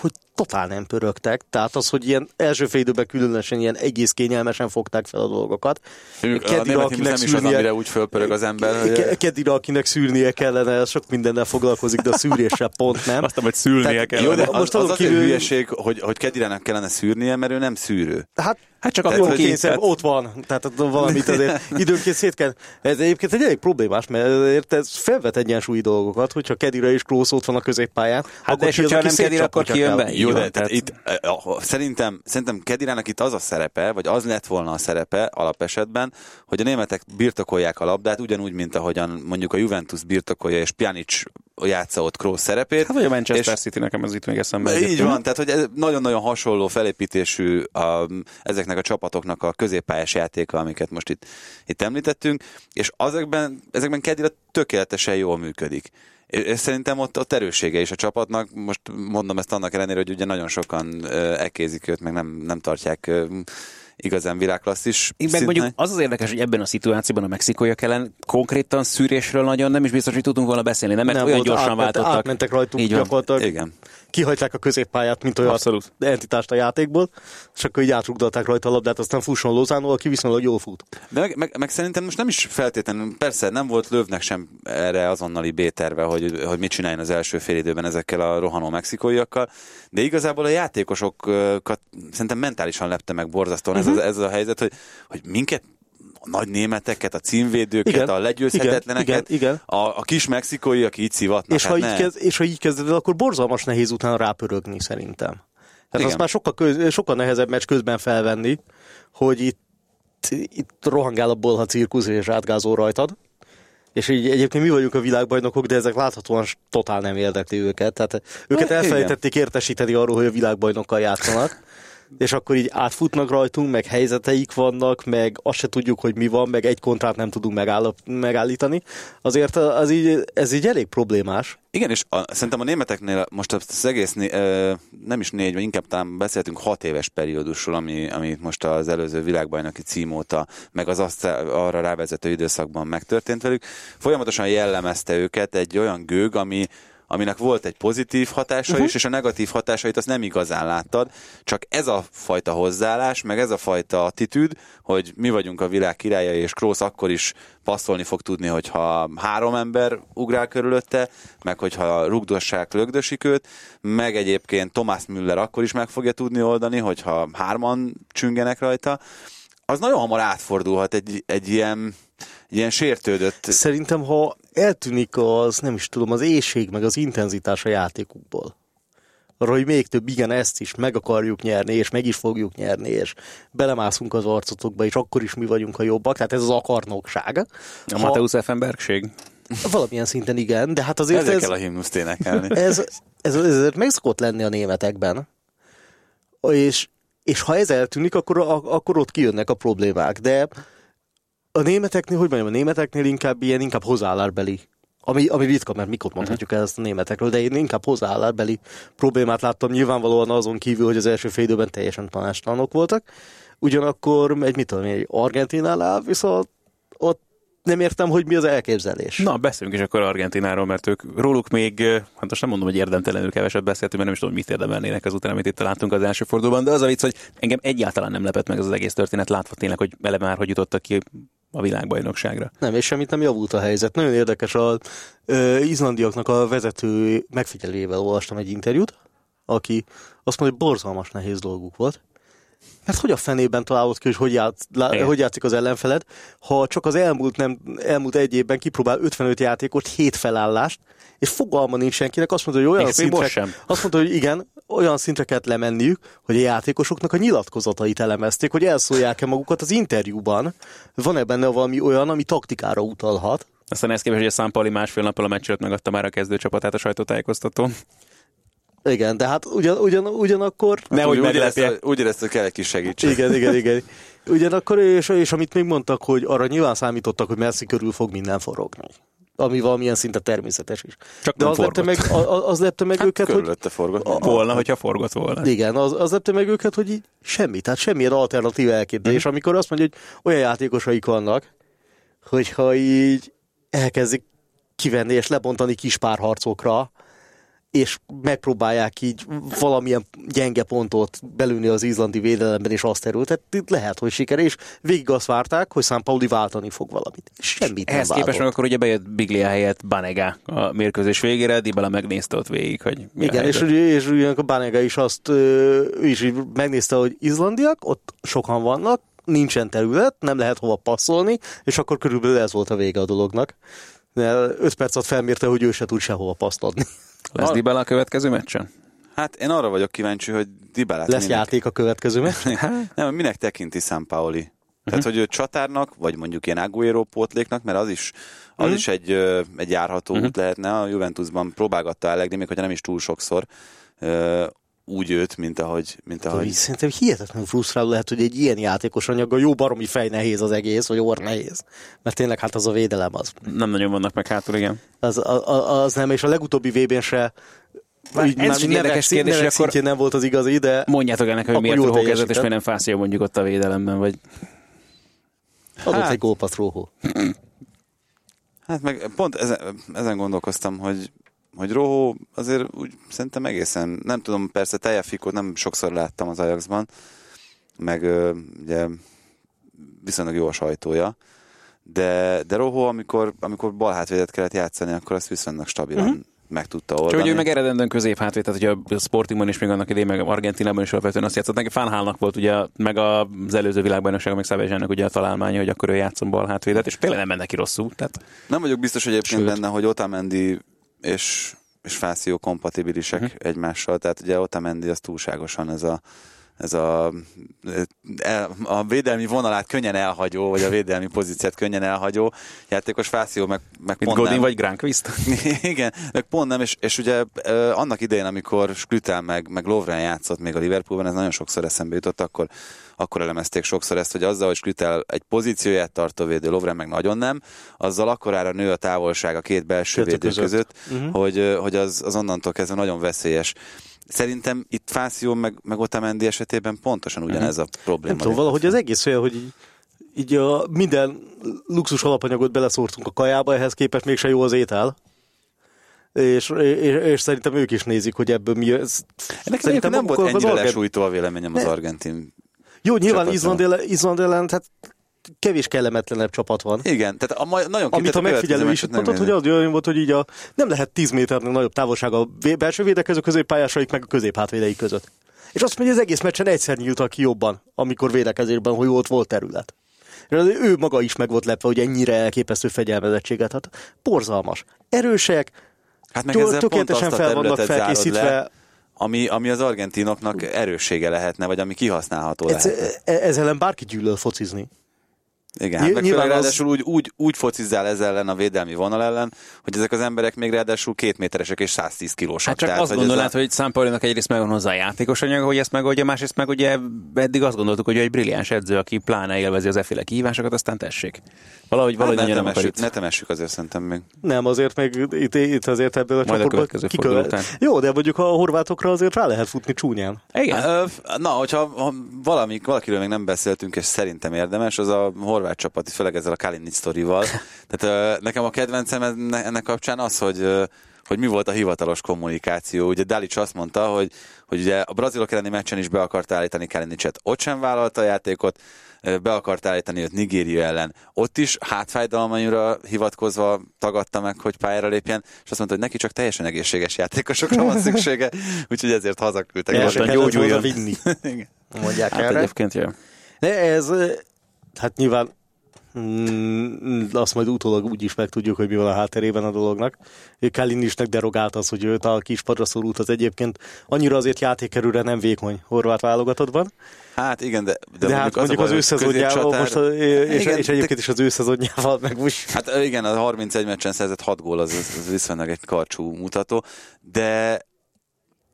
hogy totál nem pörögtek, tehát az, hogy ilyen első fél időben különösen ilyen egész kényelmesen fogták fel a dolgokat. A német himnusz nem is az, amire úgy fölpörög az ember. hogy- Ke- Kedira, akinek szűrnie kellene, sok mindennel foglalkozik, de a szűréssel pont nem. Aztán, hogy szülnie Tehát- kell. Jó, de most most az, az kívül- hülyeség, hogy, hogy Kedirának kellene szűrnie, mert ő nem szűrő. Hát, Hát csak akkor kényszer, ott van, tehát valamit azért *laughs* időnként szét kell. Ez egyébként egy elég problémás, mert ezért ez felvet egyensúlyi dolgokat, hogyha Kedira és Klósz ott van a középpályán, Hát de és hogyha nem Kedir, akkor ki jön be? Jó, de tehát itt eh, szerintem, szerintem Kedirának itt az a szerepe, vagy az lett volna a szerepe alapesetben, hogy a németek birtokolják a labdát, ugyanúgy, mint ahogyan mondjuk a Juventus birtokolja, és Pjanic játsza ott Kroos szerepét. Hát vagy a Manchester és- City, nekem ez itt még eszembe. így van, tehát hogy ez nagyon-nagyon hasonló felépítésű a, ezeknek a csapatoknak a középpályás játéka, amiket most itt, itt említettünk, és azekben, ezekben Kedira tökéletesen jól működik. És szerintem ott, ott erőssége is a csapatnak. Most mondom ezt annak ellenére, hogy ugye nagyon sokan ekézik őt, meg nem, nem tartják igazán világklasszis. Én meg szintnek. mondjuk az az érdekes, hogy ebben a szituációban a mexikóiak ellen konkrétan szűrésről nagyon nem is biztos, hogy tudunk volna beszélni, nem? Mert Nem olyan gyorsan átment- váltottak. Átmentek rajtuk Így van. gyakorlatilag. Igen. Kihagyták a középpályát, mint olyan Abszolút. entitást a játékból, és akkor így átrugdalták rajta a labdát, aztán fusson Lozánó, aki viszonylag jól fut. De meg, meg, meg, szerintem most nem is feltétlenül, persze nem volt Lövnek sem erre azonnali B-terve, hogy, hogy mit csináljon az első fél időben ezekkel a rohanó mexikóiakkal, de igazából a játékosokat szerintem mentálisan lepte meg borzasztóan uh-huh. ez, a, ez a helyzet, hogy, hogy minket a nagy németeket, a címvédőket, Igen, a legyőzhetetleneket, igen, igen. A, a kis mexikói, aki így szivatnak. És, hát ha így kezd, és ha így kezded akkor borzalmas nehéz utána rápörögni szerintem. Tehát azt már sokkal, köz, sokkal nehezebb meccs közben felvenni, hogy itt, itt rohangál a bolha cirkusz és átgázol rajtad. És így egyébként mi vagyunk a világbajnokok, de ezek láthatóan totál nem érdekli őket. Tehát őket elfelejtették értesíteni arról, hogy a világbajnokkal játszanak. És akkor így átfutnak rajtunk, meg helyzeteik vannak, meg azt se tudjuk, hogy mi van, meg egy kontrát nem tudunk megáll- megállítani. Azért az így, ez így elég problémás. Igen, és a, szerintem a németeknél most az egész, né, ö, nem is négy, vagy inkább talán beszéltünk hat éves periódusról, ami, ami most az előző világbajnoki cím óta, meg az azt arra rávezető időszakban megtörtént velük. Folyamatosan jellemezte őket egy olyan gőg, ami, aminek volt egy pozitív hatása uh-huh. is, és a negatív hatásait azt nem igazán láttad, csak ez a fajta hozzáállás, meg ez a fajta attitűd, hogy mi vagyunk a világ királya, és Krósz akkor is passzolni fog tudni, hogyha három ember ugrál körülötte, meg hogyha rugdossák, lögdösik őt, meg egyébként Thomas Müller akkor is meg fogja tudni oldani, hogyha hárman csüngenek rajta, az nagyon hamar átfordulhat egy, egy ilyen, ilyen sértődött Szerintem, ha eltűnik az, nem is tudom, az éjség, meg az intenzitás a játékukból, arra, hogy még több, igen, ezt is meg akarjuk nyerni, és meg is fogjuk nyerni, és belemászunk az arcotokba, és akkor is mi vagyunk a jobbak, tehát ez az akarnokság. A Mateusz Effenbergség? Valamilyen szinten igen, de hát azért ezzel ez, kell a himnuszt énekelni. *laughs* ez, ez, ez, ez meg szokott lenni a németekben. És, és ha ez eltűnik, akkor, a- akkor ott kijönnek a problémák. De a németeknél, hogy mondjam, a németeknél inkább ilyen, inkább hozzáállásbeli. Ami, ami ritka, mert mikor mondhatjuk el ezt a németekről, de én inkább hozzáállásbeli problémát láttam nyilvánvalóan azon kívül, hogy az első fél időben teljesen tanástalanok voltak. Ugyanakkor egy, mit tudom egy Argentinánál viszont ott nem értem, hogy mi az elképzelés. Na, beszéljünk is akkor Argentináról, mert ők róluk még, eh, hát most nem mondom, hogy érdemtelenül keveset beszéltünk, mert nem is tudom, mit érdemelnének azután, amit itt láttunk az első fordulóban, de az a vicc, hogy engem egyáltalán nem lepett meg az, az egész történet, látva tényleg, hogy eleve már hogy jutottak ki a világbajnokságra. Nem, és semmit nem javult a helyzet. Nagyon érdekes, a ö, izlandiaknak a vezető megfigyelőjével olvastam egy interjút, aki azt mondja, hogy borzalmas nehéz dolguk volt. Mert hogy a fenében találod ki, hogy hogy, játsz, lá, hogy játszik az ellenfeled, ha csak az elmúlt, nem, elmúlt egy évben kipróbál 55 játékot, 7 felállást, és fogalma nincs senkinek, azt mondta, hogy olyan És szintre, sem. azt mondta, hogy igen, olyan szintre kellett lemenniük, hogy a játékosoknak a nyilatkozatait elemezték, hogy elszólják-e magukat az interjúban. Van-e benne valami olyan, ami taktikára utalhat? Aztán ezt képest, hogy a Számpali másfél nappal a meccs előtt megadta már a kezdőcsapatát a sajtótájékoztatón. Igen, de hát ugyan, ugyan, ugyanakkor... Nehogy úgy, úgy érezte, hogy kell egy kis segítség. Igen, igen, igen. Ugyanakkor, és, és amit még mondtak, hogy arra nyilván számítottak, hogy Messi körül fog minden forogni. Ami valamilyen szinte természetes is. Csak De az lepte meg, forgott. a- a- az lepte meg Hát őket, hogy forgott. minden. Volna, hogyha forgott volna. igen, az, az lepte meg őket, hogy így semmi, tehát semmilyen alternatív elképzelés. És amikor azt mondja, hogy olyan játékosaik vannak, hogyha így elkezdik kivenni és lebontani kis párharcokra, és megpróbálják így valamilyen gyenge pontot belülni az izlandi védelemben, és azt erőltet, itt lehet, hogy siker, és végig azt várták, hogy Szán Pauli váltani fog valamit. Semmit Ehhez nem képest meg akkor ugye bejött Biglia helyett Banega a mérkőzés végére, Dybala megnézte ott végig, hogy mi Igen, és, és ugyanakkor Banega is azt, ő is így megnézte, hogy izlandiak, ott sokan vannak, nincsen terület, nem lehet hova passzolni, és akkor körülbelül ez volt a vége a dolognak. De öt perc alatt felmérte, hogy ő se tud sehova paszt Lesz Dybala a következő meccsen? Hát én arra vagyok kíváncsi, hogy Dybálát Lesz minek, játék a következő meccs. *laughs* nem, minek tekinti San Paoli. Tehát, hogy ő csatárnak, vagy mondjuk ilyen Aguero pótléknak, mert az is, az is egy, egy járható út lehetne. A Juventusban próbálgatta Allegri, még hogyha nem is túl sokszor, úgy őt, mint ahogy, mint Ahogy... ahogy Szerintem hihetetlenül frusztráló lehet, hogy egy ilyen játékos anyaggal jó baromi fej nehéz az egész, vagy orr nehéz. Mert tényleg hát az a védelem az. Nem nagyon vannak meg hátul, igen. Az, a- a- az nem, és a legutóbbi VB-n se Már így ez egy érdekes kérdés, hogy akkor- nem volt az igazi, de Mondjátok ennek, hogy miért Rohó kezdett, és miért nem Fászia mondjuk ott a védelemben, vagy adott Hát- egy gólpaszt Róhó. *clears throat* Hát meg pont ezen, ezen gondolkoztam, hogy, hogy Rohó azért úgy szerintem egészen, nem tudom, persze Tejafikot nem sokszor láttam az Ajaxban, meg ugye viszonylag jó a sajtója, de, de Rohó, amikor, amikor bal hátvédet kellett játszani, akkor azt viszonylag stabilan uh-huh. meg tudta Csak oldani. hogy ő meg eredendően középhátvéd, tehát ugye a Sportingban is még annak idején, meg Argentinában is alapvetően azt játszott. Neki Fánhálnak volt ugye, meg az előző világbajnokságon, meg Szabezsának ugye a találmánya, hogy akkor ő játszon bal hátvédet, és tényleg nem menne ki rosszul. Tehát Nem vagyok biztos hogy egyébként Sőt. benne, hogy Otamendi és és Fáció kompatibilisek uh-huh. egymással, tehát ugye Otamendi az túlságosan ez a ez a, el, a védelmi vonalát könnyen elhagyó, vagy a védelmi pozíciát könnyen elhagyó játékos Fáció meg, meg Mint pont Godin nem. vagy Granqvist? *laughs* Igen, meg pont nem, és, és ugye ö, annak idején, amikor Skrütel meg, meg Lovren játszott még a Liverpoolban, ez nagyon sokszor eszembe jutott, akkor, akkor elemezték sokszor ezt, hogy azzal, hogy Skrütel egy pozícióját tartó védő, Lovren meg nagyon nem, azzal akkorára nő a távolság a két belső Kettő védő között. között, uh-huh. hogy, hogy az, az onnantól kezdve nagyon veszélyes. Szerintem itt Fáció meg, meg Otamendi esetében pontosan ugyanez a probléma. Nem tudom, valahogy az egész olyan, hogy így, így a minden luxus alapanyagot beleszórtunk a kajába, ehhez képest mégse jó az étel. És, és, és szerintem ők is nézik, hogy ebből mi ez. Ennek szerintem nem volt ennyire lesújtó a véleményem az argentin Jó, nyilván. Izland ellen, Izland ellen, tehát kevés kellemetlenebb csapat van. Igen, tehát a, ma- nagyon Amit a megfigyelő is mondott, hogy az olyan volt, hogy így a, nem lehet 10 méternél nagyobb távolság a belső védekező középpályásaik meg a középhátvédeik között. És azt mondja, hogy az egész meccsen egyszer nyíltak ki jobban, amikor védekezésben, hogy ott volt terület. És ő maga is meg volt lepve, hogy ennyire elképesztő fegyelmezettséget. Hát borzalmas. Erősek, Hát meg ezzel pont tökéletesen a fel vannak felkészítve. le, ami, ami az argentinoknak erőssége lehetne, vagy ami kihasználható ez, lehet. e- ezzel ellen bárki gyűlöl focizni. Igen, hát Ny- meg nyilván főleg az- ráadásul úgy, úgy, úgy focizzál ez ellen a védelmi vonal ellen, hogy ezek az emberek még ráadásul két méteresek és 110 kilósak. Hát csak Tehát, azt hogy gondolod, ez a- hogy Számpaulinak egyrészt megvan hozzá a játékos anyaga, hogy ezt megoldja, másrészt meg ugye eddig azt gondoltuk, hogy egy brilliáns edző, aki pláne élvezi az efféle kihívásokat, aztán tessék. Valahogy, valahogy hát ne, temessük, ne temessük azért szerintem még. Nem, azért még itt, itt azért ebből a csoportból után. Jó, de mondjuk a horvátokra azért rá lehet futni csúnyán. Igen. Na, hogyha ha valami, valakiről még nem beszéltünk, és szerintem érdemes, az a horvát csapat, főleg ezzel a Kalinic sztorival. *laughs* Tehát nekem a kedvencem enne- ennek kapcsán az, hogy hogy mi volt a hivatalos kommunikáció. Ugye Dalic azt mondta, hogy, hogy ugye a brazilok elleni meccsen is be akart állítani Kalinicet. Ott sem vállalta a játékot, be akart állítani őt Nigéria ellen. Ott is hátfájdalmaira hivatkozva tagadta meg, hogy pályára lépjen, és azt mondta, hogy neki csak teljesen egészséges játékosokra van *laughs* szüksége, úgyhogy ezért hazaküldtek. Kellett gyógyuljon. vinni. *laughs* Mondják Hát erre. egyébként jó. De ez, hát nyilván mm, azt majd utólag úgy is megtudjuk, hogy mi van a hátterében a dolognak. Kalinisnek derogált az, hogy őt a kispadra szorult az egyébként annyira azért játékerőre nem vékony horvát válogatottban. Hát igen, de, De, de hát mondjuk baj, az ő szezonjával most, és, Igen, és egyébként is az ő szezonjával meg most Hát igen, a 31 meccsen szerzett 6 gól, az, az, az viszonylag egy karcsú mutató, de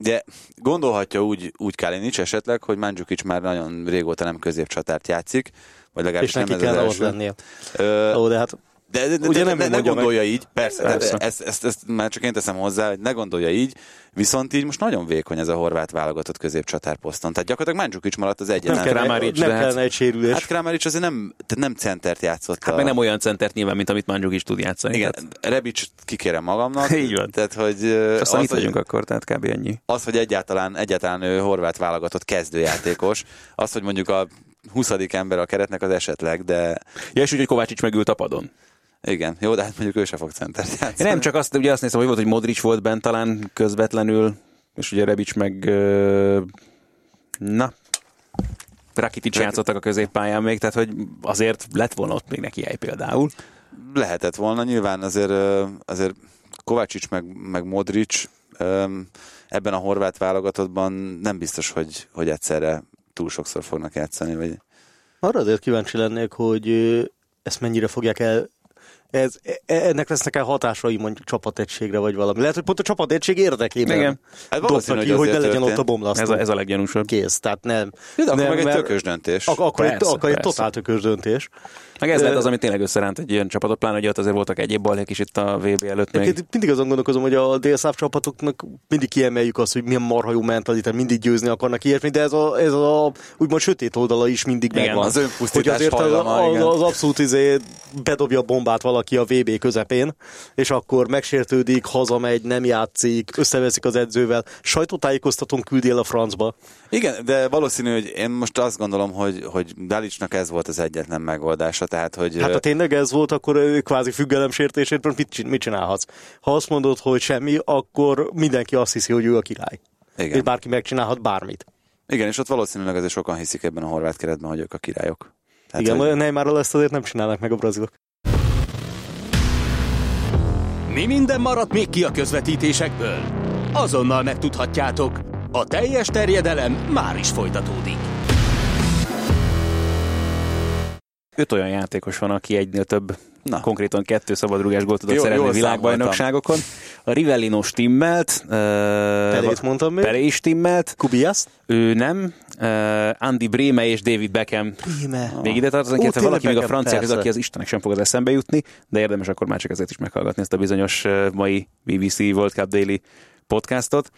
de gondolhatja úgy, úgy Kalinic esetleg, hogy Mandzukic már nagyon régóta nem középcsatárt játszik, vagy legalábbis és nem neki ez az kell ott első. lennie. Ö, Ó, de hát de, de, de, Ugye de, nem de ne mondja meg. gondolja így, persze, Persze. persze. Ezt, ezt, ezt, már csak én teszem hozzá, hogy ne gondolja így, viszont így most nagyon vékony ez a horvát válogatott középcsatár poszton. Tehát gyakorlatilag Mandzukic maradt az nem, egyetlen. kellene, Kramaric, nem de hát- kellene egy sérülés. Hát Kramaric azért nem, tehát nem centert játszott. Hát a... meg nem olyan centert nyilván, mint amit Mandzukic is tud játszani. Igen, Tehát, Rebic kikérem magamnak. *laughs* Így van. Tehát, hogy aztán az, itt hogy, vagyunk akkor, tehát kb. ennyi. az, hogy egyáltalán, egyáltalán ő horvát válogatott kezdőjátékos, az, hogy mondjuk a 20. ember a keretnek az esetleg, de Ja, és úgy, hogy Kovácsics megült a padon. igen, jó, de hát mondjuk ő se fog centert játszani. Én nem csak azt, ugye azt néztem, hogy volt, hogy Modric volt bent talán közvetlenül, és ugye Rebic meg ö, na, Rakitic játszottak a középpályán még, tehát hogy azért lett volna ott még neki hely például. Lehetett volna, nyilván azért, azért Kovácsics meg, meg Modric ebben a horvát válogatottban nem biztos, hogy, hogy egyszerre túl sokszor fognak játszani, vagy Arra azért kíváncsi lennék, hogy ezt mennyire fogják el ez, e- ennek lesznek el hatásai mondjuk csapategységre, vagy valami. Lehet, hogy pont a csapategység érdekében Igen. Hát valószínű, ki, hogy hogy ne legyen ott a bomlasztó. Ez a, ez a leggyanúsabb. Kész, tehát nem. De akkor nem, meg egy tökös döntés. Ak- akkor, egy, Persze, akkor egy totál tökös döntés. Meg ez lehet Ö, az, ami tényleg összeránt egy ilyen csapatot, pláne, hogy ott azért voltak egyéb balhék is itt a VB előtt még. Mindig azon gondolkozom, hogy a délszáv csapatoknak mindig kiemeljük azt, hogy milyen marha jó mentalitás, mindig győzni akarnak ilyesmi, de ez a, ez a úgymond sötét oldala is mindig Igen, megvan. az önpusztítás hogy azért az, hajlama, az, igen. az abszolút izé bedobja a bombát valaki a VB közepén, és akkor megsértődik, hazamegy, nem játszik, összeveszik az edzővel, sajtótájékoztatón küldi el a francba. Igen, de valószínű, hogy én most azt gondolom, hogy, hogy Dalicsnak ez volt az egyetlen megoldása, tehát hogy... Hát ha tényleg ez volt, akkor ő kvázi függelemsértésért mit, mit csinálhatsz? Ha azt mondod, hogy semmi, akkor mindenki azt hiszi, hogy ő a király. Igen. És bárki megcsinálhat bármit. Igen, és ott valószínűleg azért sokan hiszik ebben a horvát keretben, hogy ők a királyok. Hát Igen, hogy... Neymarral ezt azért nem csinálnak meg a brazilok. Mi minden maradt még ki a közvetítésekből? Azonnal megtudhatjátok. A teljes terjedelem már is folytatódik. öt olyan játékos van, aki egynél több, Na. Konkrétan kettő szabadrugás gólt tudott Jó- szerezni jól világbajnokságokon. A Rivellino stimmelt, uh, Pelét mondtam még. Pelé is stimmelt, Kubias? ő nem, uh, Andy Breme és David Beckham Íme. még ide tartoznak, illetve valaki még a Beckham, között, persze. aki az Istenek sem fog az eszembe jutni, de érdemes akkor már csak ezért is meghallgatni ezt a bizonyos uh, mai BBC World Cup Daily podcastot.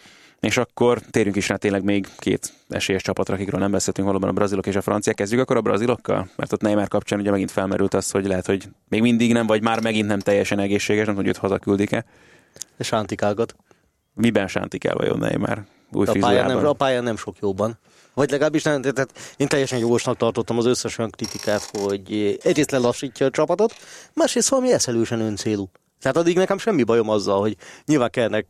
És akkor térjünk is rá tényleg még két esélyes csapatra, akikről nem beszéltünk valóban a brazilok és a franciák. Kezdjük akkor a brazilokkal? Mert ott Neymar kapcsán ugye megint felmerült az, hogy lehet, hogy még mindig nem, vagy már megint nem teljesen egészséges, nem tudjuk, hogy hazaküldik-e. És Sántikágat. Miben sántik el vajon Neymar? Új A pályán, nem, a pályán nem sok jóban. Vagy legalábbis nem, tehát én teljesen jogosnak tartottam az összes olyan kritikát, hogy egyrészt lelassítja a csapatot, másrészt valami eszelősen öncélú. Tehát addig nekem semmi bajom azzal, hogy nyilván kellnek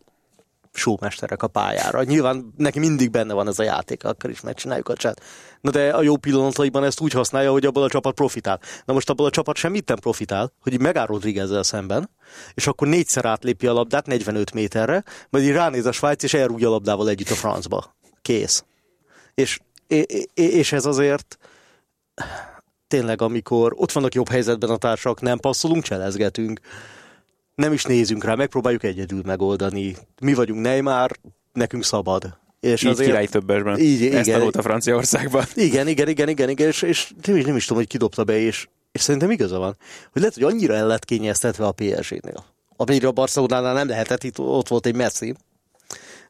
showmesterek a pályára. Nyilván neki mindig benne van ez a játék, akkor is megcsináljuk a csát. Na de a jó pillanataiban ezt úgy használja, hogy abból a csapat profitál. Na most abból a csapat semmit nem profitál, hogy megáll Rodriguezzel szemben, és akkor négyszer átlépi a labdát 45 méterre, majd így ránéz a Svájc, és elrúgja a labdával együtt a francba. Kész. És, és, és ez azért tényleg, amikor ott vannak jobb helyzetben a társak, nem passzolunk, cselezgetünk, nem is nézünk rá, megpróbáljuk egyedül megoldani. Mi vagyunk Neymar, nekünk szabad. És Így király többesben. Így, Ezt igen. tanulta Franciaországban. *laughs* Igen, igen, igen, igen, igen, és, és nem, is, nem is tudom, hogy kidobta be, és, és szerintem igaza van, hogy lehet, hogy annyira el lett kényeztetve a PSG-nél. Amire a Barcelonánál nem lehetett, itt ott volt egy Messi,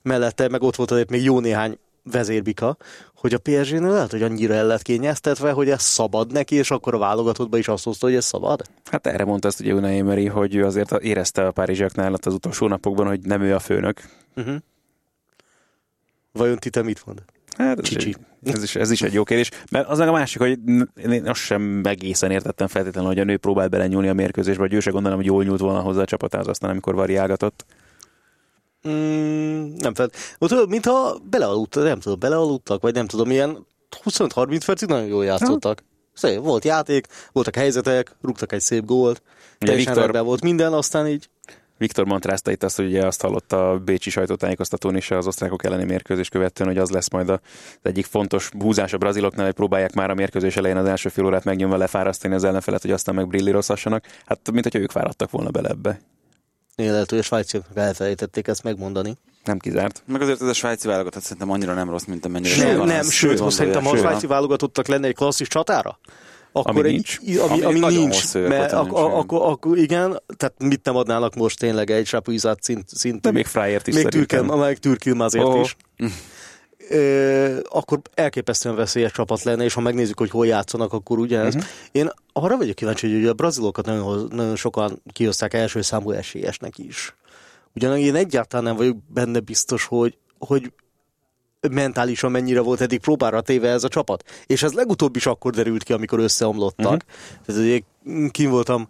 mellette meg ott volt azért még jó néhány vezérbika, hogy a PSG-nél lehet, hogy annyira el lett kényeztetve, hogy ez szabad neki, és akkor a válogatottban is azt hozta, hogy ez szabad. Hát erre mondta azt ugye Unai Emery, hogy ő azért érezte a párizsiaknál az utolsó napokban, hogy nem ő a főnök. Uh-huh. Vajon ti te mit mond? Hát ez, Csicsi. ez, is, ez is egy jó kérdés. Mert az meg a másik, hogy én azt sem egészen értettem feltétlenül, hogy a nő próbál belenyúlni a mérkőzésbe, vagy ő se gondolom, hogy jól nyúlt volna hozzá a csapatához aztán, amikor variálgatott. Mm, nem. Ott olyan, mintha belealudtak, nem tudom, belealudtak, vagy nem tudom, ilyen 25-30 percig nagyon jól játszottak. Szép, volt játék, voltak helyzetek, rúgtak egy szép gólt, teljesen Viktor- volt minden, aztán így Viktor Montrázta itt azt, hogy ugye azt hallotta a Bécsi sajtótájékoztatón is az osztrákok elleni mérkőzés követően, hogy az lesz majd az egyik fontos húzás a braziloknál, hogy próbálják már a mérkőzés elején az első fél órát megnyomva lefárasztani az ellenfelet, hogy aztán meg brillírozhassanak. Hát, mint hogyha ők fáradtak volna bele ebbe. Hogy a svájciaknak elfelejtették ezt megmondani. Nem kizárt. Meg azért ez a svájci válogatott szerintem annyira nem rossz, mint amennyire Nem, sokan nem, azt sőt, most szerintem ha a svájci válogatottak lenne egy klasszis csatára, akkor Ami egy, nincs. Ami, Ami ami, nincs, mert óta ak- nincs, igen. akkor, akkor, igen, tehát mit nem adnának most tényleg egy Sapuizát szint, szintű. De még Fryert is még szerintem. Türkel, meg Türkilmazért Ó. is. *laughs* Ö, akkor elképesztően veszélyes csapat lenne, és ha megnézzük, hogy hol játszanak, akkor ugyanez. Uh-huh. Én arra vagyok kíváncsi, hogy a brazilokat nagyon, nagyon sokan kihozták első számú esélyesnek is. Ugyanak én egyáltalán nem vagyok benne biztos, hogy, hogy mentálisan mennyire volt eddig próbára téve ez a csapat. És ez legutóbb is akkor derült ki, amikor összeomlottak. Uh-huh. Tehát ugye kim voltam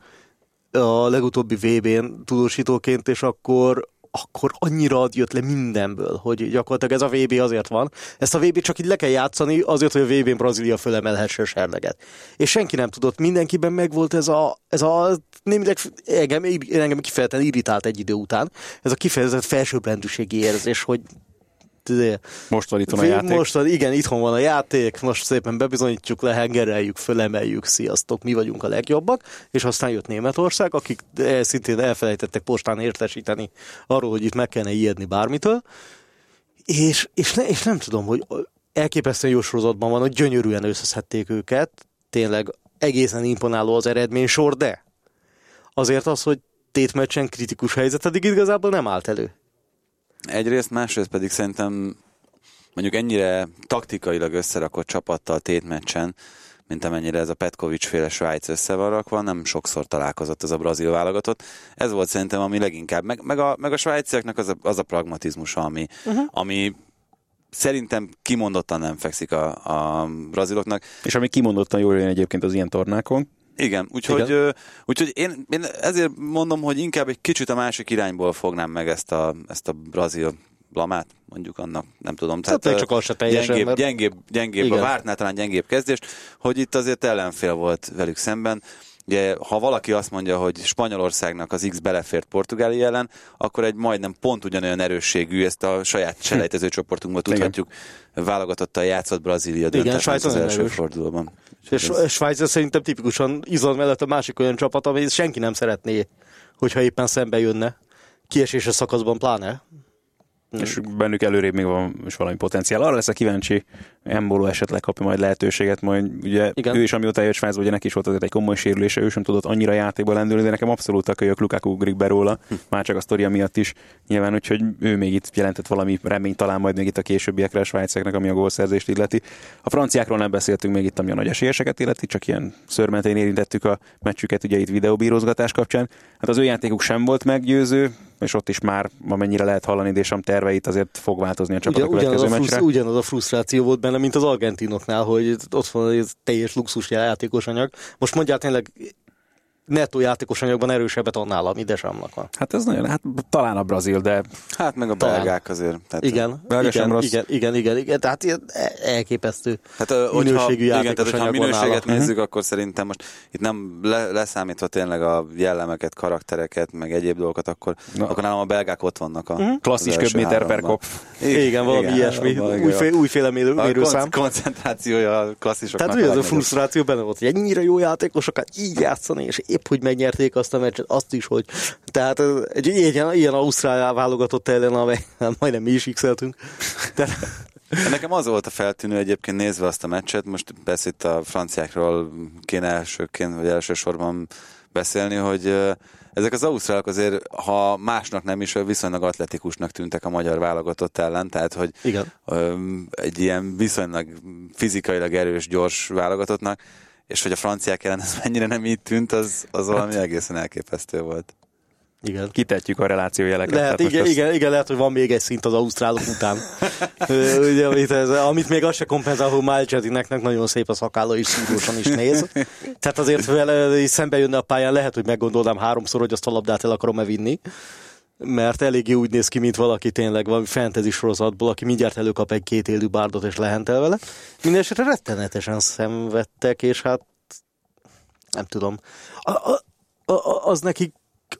a legutóbbi VB-n tudósítóként, és akkor akkor annyira jött le mindenből, hogy gyakorlatilag ez a VB azért van. Ezt a VB csak így le kell játszani azért, hogy a VB-n Brazília fölemelhesse a serleget. És senki nem tudott, mindenkiben megvolt ez a, ez a némileg engem, engem kifejezetten irritált egy idő után, ez a kifejezett felsőbbrendűségi érzés, hogy Most van itthon a játék. most van, igen, itthon van a játék, most szépen bebizonyítjuk, lehengereljük, fölemeljük, sziasztok, mi vagyunk a legjobbak, és aztán jött Németország, akik eh, szintén elfelejtettek postán értesíteni arról, hogy itt meg kellene ijedni bármitől, és, és, ne, és nem tudom, hogy elképesztően jó sorozatban van, hogy gyönyörűen összeszedték őket, tényleg egészen imponáló az eredménysor, de azért az, hogy tétmeccsen kritikus helyzet, eddig igazából nem állt elő. Egyrészt, másrészt pedig szerintem mondjuk ennyire taktikailag összerakott csapattal tétmeccsen, mint amennyire ez a Petkovics féle Svájc össze van rakva, nem sokszor találkozott ez a brazil válogatott. Ez volt szerintem, ami leginkább, meg, meg, a, meg a svájciaknak az a, az a pragmatizmus, ami, uh-huh. ami szerintem kimondottan nem fekszik a, a braziloknak. És ami kimondottan jól jön egyébként az ilyen tornákon, Igen, úgyhogy, Igen. úgyhogy én, én ezért mondom, hogy inkább egy kicsit a másik irányból fognám meg ezt a, ezt a brazil blamát, mondjuk annak, nem tudom. Hát még ö, csak az se teljesen, gyengébb, mert- gyengébb, gyengébb a Igen. vártnál talán gyengébb kezdést, hogy itt azért ellenfél volt velük szemben, Ugye, ha valaki azt mondja, hogy Spanyolországnak az X belefért Portugália ellen, akkor egy majdnem pont ugyanolyan erősségű, ezt a saját selejtező csoportunkban tudhatjuk, válogatottal játszott Brazília döntött Svájc az nagyon első erős. fordulóban. És Svájc szerintem tipikusan Izland mellett a másik olyan csapat, amit senki nem szeretné, hogyha éppen szembe jönne. Kieséses szakaszban pláne. És bennük előrébb még van is valami potenciál. Arra lesz a kíváncsi, Embolo esetleg kapja majd lehetőséget, majd ugye Igen. Ő is amióta jött Svájcba, ugye neki is volt azért egy komoly sérülése, ő sem tudott annyira játékba lendülni, de nekem abszolút a kölyök Lukaku ugrik be róla, már csak a sztoria miatt is. Nyilván, úgyhogy ő még itt jelentett valami remény, talán majd még itt a későbbiekre a svájciaknak, ami a gólszerzést illeti. A franciákról nem beszéltünk még itt, ami a nagy esélyeseket illeti, csak ilyen szörmentén érintettük a meccsüket ugye itt videóbírozgatás kapcsán. Hát az ő játékuk sem volt meggyőző, és ott is már amennyire lehet hallani Désam terveit, azért fog változni a csapat Ugye, a ugyanaz, következő a meccsre. frusz, ugyanaz a frusztráció volt benne, mint az argentinoknál, hogy ott van egy teljes luxus játékos anyag. Most mondják tényleg nettó játékos anyagban erősebbet annál, ami Desamnak van. Hát ez nagyon, hát talán a brazil, de Hát meg a Talán. belgák azért. Tehát, Igen, belga igen, rossz. igen, igen, igen, igen, tehát ilyen elképesztő. Hát, hogyha, minőségű igen, tehát, hogyha a minőséget nála. nézzük, akkor szerintem most itt nem le, leszámítva tényleg a jellemeket, karaktereket, meg egyéb dolgokat, akkor, Na. akkor nálam a belgák ott vannak a klasszis az első köbméter per kop. Igen, valami ilyesmi, valami- újfé, újféle mérő, a mérőszám. kon- koncentrációja a klasszisoknak. Tehát ugye az a frusztráció benne volt, hogy ennyire jó játékosokat így játszani, és épp, hogy megnyerték azt a meccset, azt is, hogy... Tehát egy ilyen, ilyen Ausztrál válogatott ellen, amely *laughs* majdnem mi is x Tehát, *laughs* Nekem az volt a feltűnő egyébként nézve azt a meccset, most persze itt a franciákról kéne elsőként, vagy elsősorban beszélni, hogy ezek az ausztrálok azért, ha másnak nem is, viszonylag atletikusnak tűntek a magyar válogatott ellen, tehát hogy Igen. egy ilyen viszonylag fizikailag erős, gyors válogatottnak, és hogy a franciák ellen ez mennyire nem így tűnt, az, az valami egészen elképesztő volt. igen. Kitetjük a reláció jeleket. Lehet, igen, azt- igen, igen, lehet, hogy van még egy szint az ausztrálok után. Ugye, amit, ez, amit még azt se kompenzál, hogy Malcsedineknek nagyon szép a szakálla és szúrósan is néz. Tehát azért vele is szembe jönne a pályán, lehet, hogy meggondolnám háromszor, hogy azt a labdát el akarom-e vinni. Mert eléggé úgy néz ki, mint valaki tényleg valami fantasy sorozatból, aki mindjárt előkap egy két élő bárdot és lehentel vele. Mindenesetre rettenetesen szenvedtek, és hát nem tudom. A, a, a, az nekik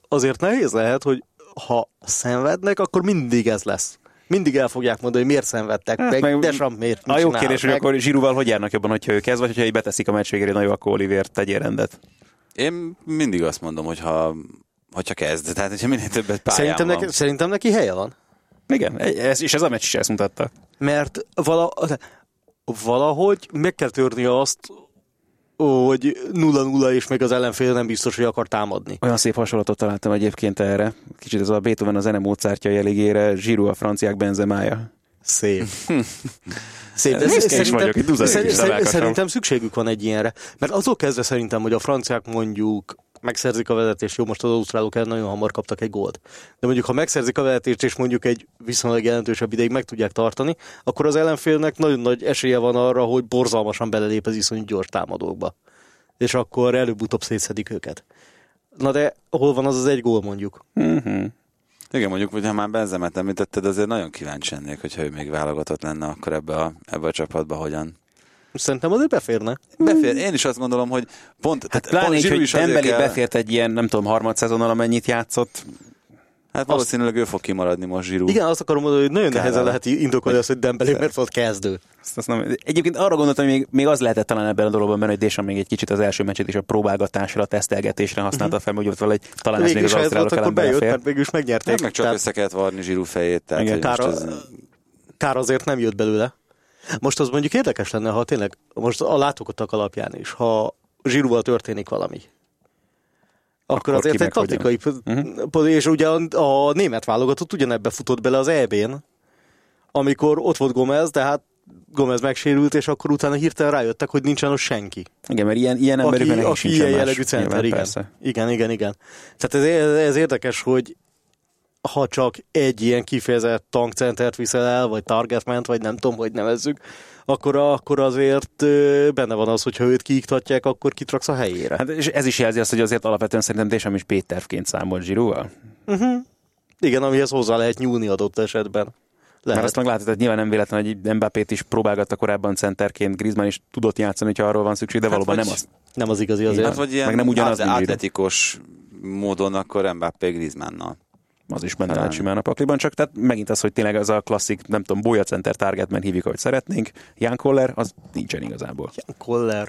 azért nehéz lehet, hogy ha szenvednek, akkor mindig ez lesz. Mindig el fogják mondani, hogy miért szenvedtek, Hát meg, meg- Desam miért A jó kérdés, hogy meg... akkor Zsirúval hogy járnak jobban, hogyha ő kezd, vagy hogyha így beteszik a meccs végére, na jó, akkor Oliver tegyél rendet. Én mindig azt mondom, hogy ha, hogyha kezd, tehát hogyha minél többet pályán Szerintem, van. neki, szerintem neki helye van. Igen, ez, és ez a meccs is ezt mutatta. Mert vala, valahogy meg kell törni azt, hogy nulla-nulla, és még az ellenfél nem biztos, hogy akar támadni. Olyan szép hasonlatot találtam egyébként erre. Kicsit ez a Beethoven a zene Mozartja jeligére, Zsirú a franciák benzemája. Szép. *laughs* Szép, de Büszke is vagyok, itt duzzadék szerint- is a szerint- melkasom. szerintem szükségük van egy ilyenre. Mert azok kezdve szerintem, hogy a franciák mondjuk megszerzik a vezetést, jó, most az ausztrálok el nagyon hamar kaptak egy gólt. De mondjuk, ha megszerzik a vezetést, és mondjuk egy viszonylag jelentősebb ideig meg tudják tartani, akkor az ellenfélnek nagyon nagy esélye van arra, hogy borzalmasan belelép az iszonyú gyors támadókba. És akkor előbb-utóbb szétszedik őket. Na de hol van az az egy gól mondjuk? Uh-huh. Igen, mondjuk, hogy ha már Benzemet említetted, azért nagyon kíváncsi lennék, hogyha ő még válogatott lenne, akkor ebbe a, ebbe a csapatba hogyan. Szerintem azért beférne. Befér. Én is azt gondolom, hogy pont, Hát tehát pláne pont így, hogy kell- befért egy ilyen, nem tudom, harmad szezonnal, amennyit játszott. Hát valószínűleg ő fog kimaradni most Zsirú. Igen, azt akarom mondani, hogy nagyon Kell nehezen lehet indokolni azt, hogy Dembélé, mert volt kezdő. Azt, azt nem, egyébként arra gondoltam, hogy még, még az lehetett talán ebben a dologban benne, hogy Deschamps még egy kicsit az első meccset is a próbálgatásra, a tesztelgetésre használta fel, hogy ott valahogy talán ez még az ausztrálok akkor ellen bejött, belefér. mert végül is megnyerték. Meg csak Tehát össze kellett varni Zsirú fejét, tehát Igen, kár, ez... kár azért nem jött belőle. Most az mondjuk érdekes lenne, ha tényleg, most a látogattak alapján is, ha zsírúval történik valami. Akkor, Akkor azért egy taktikai, uh-huh. és ugye a, a német válogatott ugyanebbe futott bele az EB-n, amikor ott volt Gomez, de hát Gomez megsérült, és akkor utána hirtelen rájöttek, hogy nincsen ott senki. Igen, mert ilyen, ilyen aki, neki aki sincsen ilyen jellegű center, igen. Persze. igen. Igen, igen, Tehát ez, ez érdekes, hogy ha csak egy ilyen kifejezett tankcentert viszel el, vagy targetment, vagy nem tudom, hogy nevezzük, akkor, akkor azért benne van az, hogy ha őt kiiktatják, akkor kitraksz a helyére. Hát és ez is jelzi azt, hogy azért alapvetően szerintem Deschamps is Péterként számolt Zsirúval. Igen, amihez hozzá lehet nyúlni adott esetben. Mert azt meg látod, hogy nyilván nem véletlen, hogy Mbappét is próbálgatta korábban centerként, Griezmann is tudott játszani, hogyha arról van szükség, de Hát valóban nem az. Nem az igazi azért. Hát vagy ilyen Meg nem ugyanaz, át- atletikus módon akkor Mbappé Griezmannnal. Az is benne lehet simán a pakliban, csak tehát megint az, hogy tényleg az a klasszik, nem tudom, Boya Center Targetman hívjuk, ahogy szeretnénk. Jan Koller, az nincsen igazából. Koller.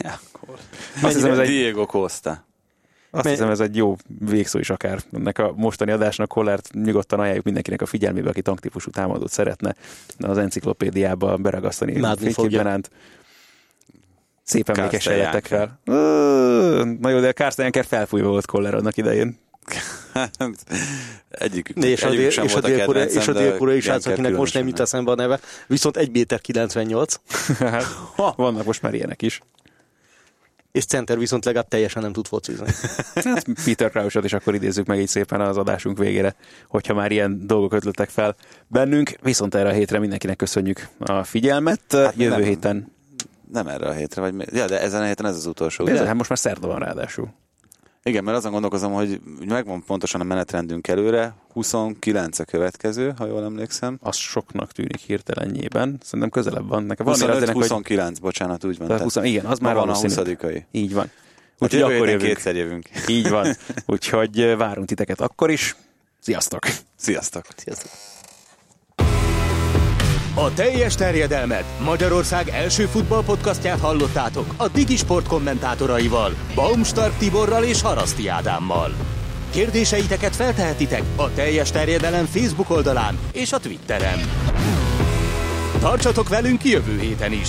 Ja, akkor. Azt hiszem, ez egy, Diego Costa. azt hiszem, ez egy jó végszó is akár. Ennek a mostani adásnak Kollert nyugodtan ajánljuk mindenkinek a figyelmébe, aki tanktípusú támadót szeretne az enciklopédiába beragasztani Imádni fogja. fényképgyanánt. Szép emlékes Na jó, de Carsten Janker felfújva volt Koller annak idején. Egyikük, És dél, egyikük sem és a volt a dél-koreai kedvencem, és a de dél-koreai srác, akinek most nem jut eszembe a neve, viszont 1 méter 98, *laughs* Hát, Vannak most már ilyenek is. és center viszont legalább teljesen nem tud focizni. *laughs* Hát Peter Crouchot is akkor idézzük meg így szépen az adásunk végére, hogyha már ilyen dolgok ötlöttek fel bennünk. Viszont erre a hétre mindenkinek köszönjük a figyelmet. Hát Jövő nem. héten, Nem erre a hétre, vagy mi? Ja, de ezen a héten ez az utolsó. ez, hát most már szerda van ráadásul. Igen, mert azon gondolkozom, hogy megvan pontosan a menetrendünk előre. 29 a következő, ha jól emlékszem. Az soknak tűnik hirtelenjében. Szerintem közelebb van. Nekem valami 25, azért, hogy 29, bocsánat, úgy van. Tehát 20, igen, az már van a valószínű. 20 így van. Úgyhogy Úgyhogy jövő akkor jövünk. kétszer jövünk. Így van. Úgyhogy eh, várunk titeket akkor is. Sziasztok! Sziasztok! Sziasztok. A teljes terjedelmet Magyarország első futballpodcastját hallottátok a Digisport kommentátoraival, Baumstark Tiborral és Haraszti Ádámmal. Kérdéseiteket feltehetitek a teljes terjedelem Facebook oldalán és a Twitteren. Tartsatok velünk jövő héten is!